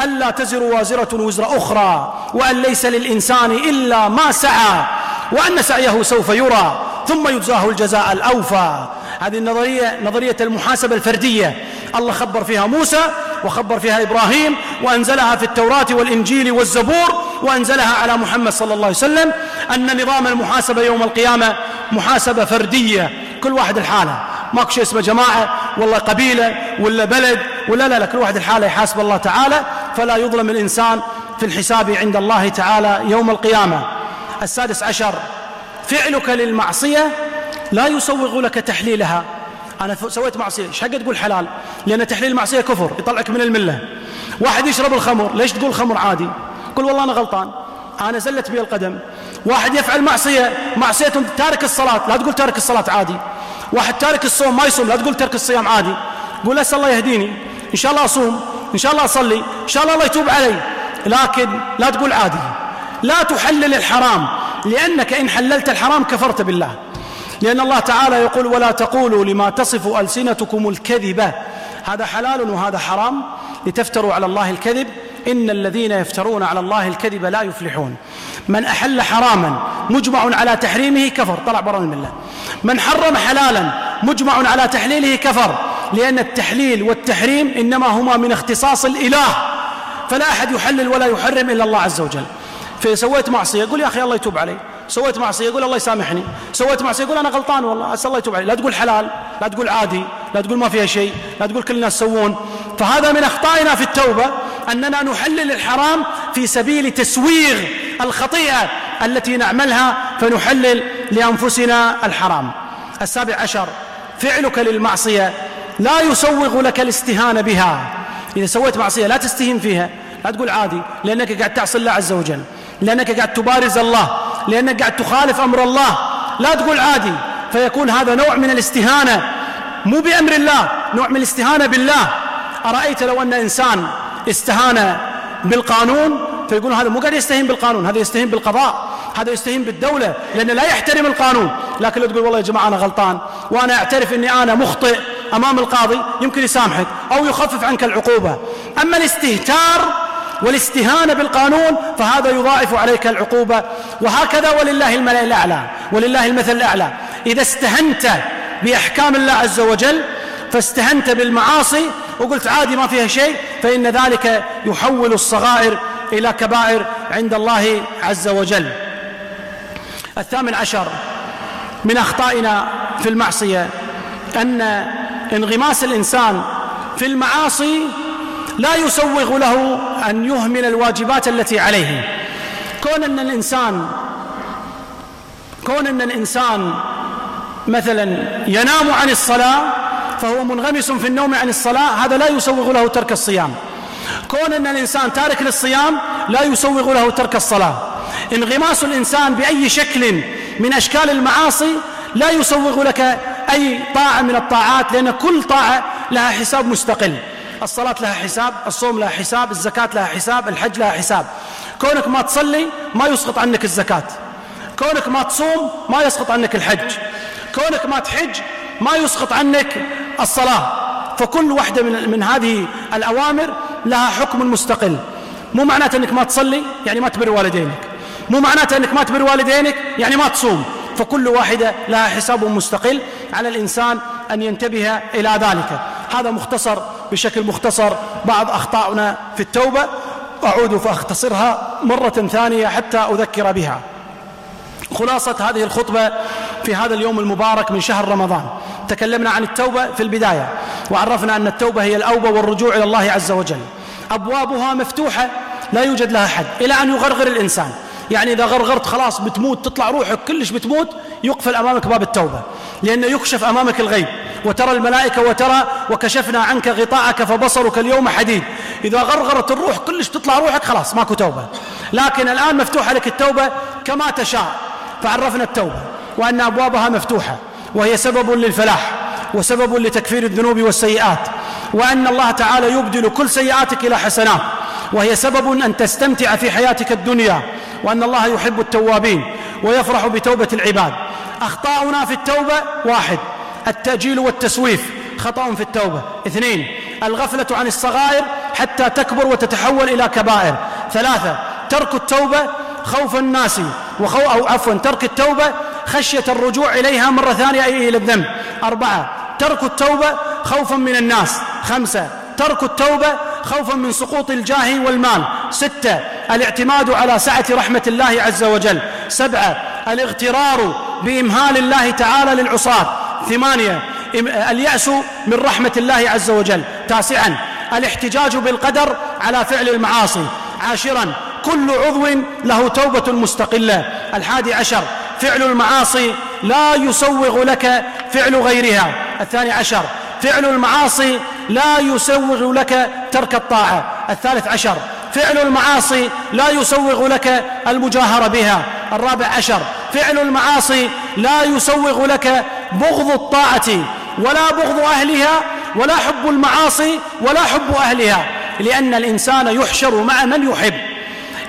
B: ألا تزر وازرة وزر أخرى وأن ليس للإنسان إلا ما سعى وأن سعيه سوف يرى ثم يجزاه الجزاء الأوفى. هذه النظرية نظرية المحاسبة الفردية. الله خبر فيها موسى وخبر فيها إبراهيم وأنزلها في التوراة والإنجيل والزبور وأنزلها على محمد صلى الله عليه وسلم أن نظام المحاسبة يوم القيامة محاسبة فردية. كل واحد الحالة. ماكو شيء اسمه جماعة والله قبيلة ولا بلد ولا لا لا كل واحد الحالة يحاسب الله تعالى. فلا يظلم الإنسان في الحساب عند الله تعالى يوم القيامة. السادس عشر فعلك للمعصية لا يسوغ لك تحليلها. أنا سويت معصية. إيش حق تقول حلال؟ لأن تحليل المعصية كفر يطلعك من الملة. واحد يشرب الخمر ليش تقول خمر عادي؟ قل والله أنا غلطان. أنا زلت بي القدم. واحد يفعل معصية معصية تارك الصلاة. لا تقول تارك الصلاة عادي. واحد تارك الصوم ما يصوم لا تقول ترك الصيام عادي. قول أسأل الله يهديني. إن شاء الله أصوم إن شاء الله أصلي إن شاء الله الله يتوب علي. لكن لا تقول عادي. لا تحلل الحرام. لأنك إن حللت الحرام كفرت بالله. لأن الله تعالى يقول ولا تقولوا لما تصف ألسنتكم الكذبة هذا حلال وهذا حرام لتفتروا على الله الكذب. إن الذين يفترون على الله الكذب لا يفلحون. من أحل حراما مجمع على تحريمه كفر. طلع برا الملة من حرم حلالا مجمع على تحليله كفر. لأن التحليل والتحريم إنما هما من اختصاص الإله. فلا أحد يحلل ولا يحرم إلا الله عز وجل. فسويت معصية. يقول يا أخي الله يتوب علي. سويت معصية يقول الله يسامحني. سويت معصية يقول أنا غلطان والله. أسأل الله يتوب علي لا تقول حلال لا تقول عادي لا تقول ما فيها شيء لا تقول كل الناس يسوون فهذا من أخطائنا في التوبة أننا نحلل الحرام في سبيل تسويغ الخطيئة التي نعملها فنحلل لأنفسنا الحرام. السابع عشر فعلك للمعصية لا يسوغ لك الاستهانة بها. إذا سويت معصية لا تستهين فيها لا تقول عادي لأنك قاعد تعصي الله عز وجل لأنك قاعد تبارز الله. لأنك قاعد تخالف أمر الله. لا تقول عادي. فيكون هذا نوع من الاستهانة. مو بأمر الله نوع من الاستهانة بالله. أرأيت لو أن إنسان استهان بالقانون؟ فيقول هذا مو قاعد يستهين بالقانون هذا يستهين بالقضاء. هذا يستهين بالدولة لأنه لا يحترم القانون. لكن لو تقول والله يا جماعة أنا غلطان وأنا أعترف أني أنا مخطئ أمام القاضي يمكن يسامحك أو يخفف عنك العقوبة. أما الاستهتار والاستهانة بالقانون فهذا يضاعف عليك العقوبة. وهكذا ولله الملأ الأعلى ولله المثل الأعلى. إذا استهنت بأحكام الله عز وجل فاستهنت بالمعاصي وقلت عادي ما فيها شيء فإن ذلك يحول الصغائر إلى كبائر عند الله عز وجل. الثامن عشر من أخطائنا في المعصية أن انغماس الإنسان في المعاصي لا يسوغ له أن يهمل الواجبات التي عليه. كون أن الإنسان كون أن الإنسان مثلا ينام عن الصلاة فهو منغمس في النوم عن الصلاة هذا لا يسوغ له ترك الصيام. كون أن الإنسان تارك للصيام لا يسوغ له ترك الصلاة. انغماس الإنسان بأي شكل من أشكال المعاصي لا يسوغ لك أي طاعة من الطاعات لأن كل طاعة لها حساب مستقل. الصلاة لها حساب الصوم لها حساب الزكاة لها حساب الحج لها حساب. كونك ما تصلي ما يسقط عنك الزكاة. كونك ما تصوم ما يسقط عنك الحج. كونك ما تحج ما يسقط عنك الصلاة. فكل واحدة من, من هذه الأوامر لها حكم مستقل. مو معناته أنك ما تصلي يعني ما تبر والدينك. مو معناته أنك ما تبر والدينك يعني ما تصوم. فكل واحدة لها حساب مستقل على الإنسان أن ينتبه إلى ذلك. هذا مختصر بشكل مختصر بعض أخطاؤنا في التوبة. أعود فأختصرها مرة ثانية حتى أذكر بها. خلاصة هذه الخطبة في هذا اليوم المبارك من شهر رمضان. تكلمنا عن التوبة في البداية وعرفنا أن التوبة هي الأوبة والرجوع إلى الله عز وجل. أبوابها مفتوحة لا يوجد لها حد إلى أن يغرغر الإنسان. يعني إذا غرغرت خلاص بتموت تطلع روحك كلش بتموت يقفل أمامك باب التوبة. لأنه يكشف أمامك الغيب. وترى الملائكة وترى وكشفنا عنك غطاءك فبصرك اليوم حديد. إذا غرغرت الروح كلش تطلع روحك خلاص ماكو توبة. لكن الآن مفتوحة لك التوبة كما تشاء. فعرفنا التوبة وأن أبوابها مفتوحة وهي سبب للفلاح وسبب لتكفير الذنوب والسيئات وأن الله تعالى يبدل كل سيئاتك إلى حسنات وهي سبب أن تستمتع في حياتك الدنيا. وأن الله يحب التوابين ويفرح بتوبة العباد. أخطاؤنا في التوبة واحد التأجيل والتسويف. خطأ في التوبة. اثنين الغفلة عن الصغائر حتى تكبر وتتحول إلى كبائر. ثلاثة ترك التوبة خوف الناس وخو أو عفوا ترك التوبة خشية الرجوع إليها مرة ثانية أي إلى الذنب. أربعة ترك التوبة خوفا من الناس. خمسة ترك التوبة خوفا من سقوط الجاه والمال. ستة الاعتماد على سعة رحمة الله عز وجل. سبعة الاغترار بإمهال الله تعالى للعصاة. ثمانية اليأس من رحمة الله عز وجل. تاسعا الاحتجاج بالقدر على فعل المعاصي. عاشرا كل عضو له توبة مستقلة. الحادي عشر فعل المعاصي لا يسوغ لك فعل غيرها. الثاني عشر فعل المعاصي لا يسوغ لك ترك الطاعة. الثالث عشر فعل المعاصي لا يسوغ لك المجاهرة بها. الرابع عشر فعل المعاصي لا يسوغ لك بغض الطاعة ولا بغض أهلها ولا حب المعاصي ولا حب أهلها لأن الإنسان يحشر مع من يحب.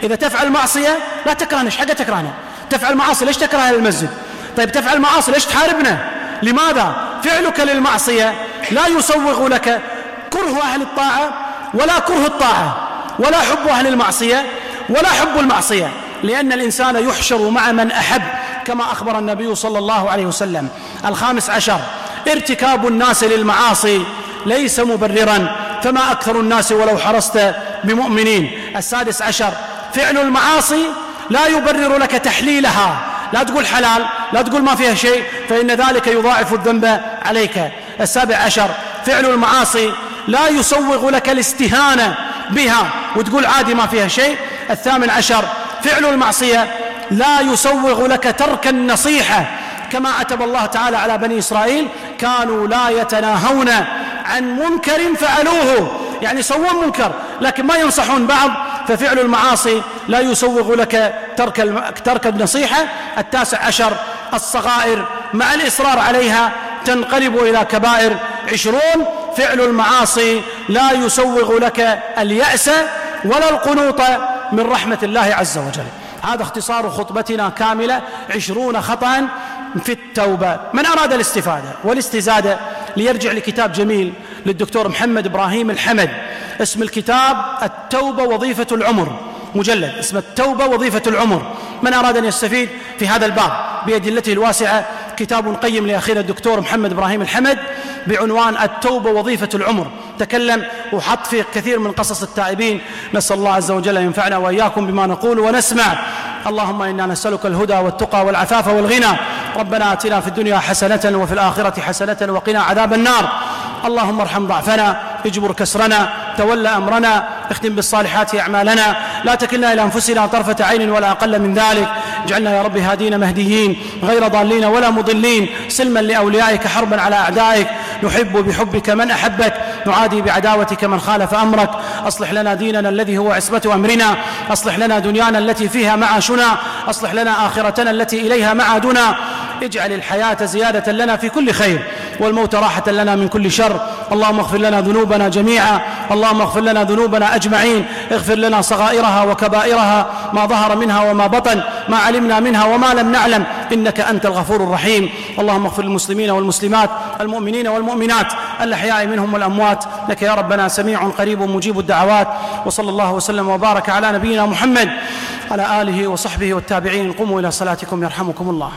B: إذا تفعل معصية لا تكرهنا إيش حاجة تكرهنا. تفعل معاصي ليش تكره المسجد طيب تفعل معاصي ليش تحاربنا؟ لماذا؟ فعلك للمعصية لا يسوغ لك كره أهل الطاعة ولا كره الطاعة. ولا حب أهل المعصية ولا حب المعصية لأن الإنسان يحشر مع من أحب كما أخبر النبي صلى الله عليه وسلم. الخامس عشر ارتكاب الناس للمعاصي ليس مبررا فما أكثر الناس ولو حرصت بمؤمنين. السادس عشر فعل المعاصي لا يبرر لك تحليلها. لا تقول حلال لا تقول ما فيها شيء فإن ذلك يضاعف الذنب عليك. السابع عشر فعل المعاصي لا يسوغ لك الاستهانة بها وتقول عادي ما فيها شيء. الثامن عشر فعل المعصية لا يسوغ لك ترك النصيحة كما عتب الله تعالى على بني إسرائيل كانوا لا يتناهون عن منكر فعلوه. يعني يسوون منكر لكن ما ينصحون بعض ففعل المعاصي لا يسوغ لك ترك ترك النصيحة. التاسع عشر الصغائر مع الإصرار عليها تنقلب إلى كبائر عشرون. فعل المعاصي لا يسوغ لك اليأس ولا القنوط من رحمة الله عز وجل. هذا اختصار خطبتنا كاملة عشرون خطأ في التوبة. من أراد الاستفادة والاستزادة ليرجع لكتاب جميل للدكتور محمد إبراهيم الحمد. اسم الكتاب التوبة وظيفة العمر. مجلد اسم التوبة وظيفة العمر. من أراد أن يستفيد في هذا الباب بأدلته الواسعة كتاب قيم لأخينا الدكتور محمد إبراهيم الحمد بعنوان التوبة وظيفة العمر. تكلم وحط فيه كثير من قصص التائبين. نسأل الله عز وجل أن ينفعنا وإياكم بما نقول ونسمع. اللهم إنا نسألك الهدى والتقى والعفاف والغنى. ربنا آتنا في الدنيا حسنة وفي الآخرة حسنة وقنا عذاب النار. اللهم ارحم ضعفنا اجبر كسرنا تولى أمرنا اختم بالصالحات أعمالنا. لا تكلنا إلى أنفسنا طرفة عين ولا أقل من ذلك. اجعلنا يا رب هادين مهديين غير ضالين ولا مضلين. سلما لأوليائك حربا على أعدائك. نحب بحبك من أحبك نعادي بعداوتك من خالف أمرك. أصلح لنا ديننا الذي هو عصمة أمرنا. أصلح لنا دنيانا التي فيها معاشنا. أصلح لنا آخرتنا التي إليها معادنا. اجعل الحياة زيادة لنا في كل خير والموت راحة لنا من كل شر. اللهم اغفر لنا ذنوبنا جميعا. اللهم اغفر لنا ذنوبنا أجمعين. اغفر لنا صغائرها وكبائرها ما ظهر منها وما بطن ما علمنا منها وما لم نعلم. إنك أنت الغفور الرحيم. اللهم اغفر للمسلمين والمسلمات المؤمنين والمؤمنات الأحياء منهم والأموات. لك يا ربنا سميع قريب مجيب الدعوات. وصلى الله وسلم وبارك على نبينا محمد على آله وصحبه والتابعين. قوموا إلى صلاتكم يرحمكم الله.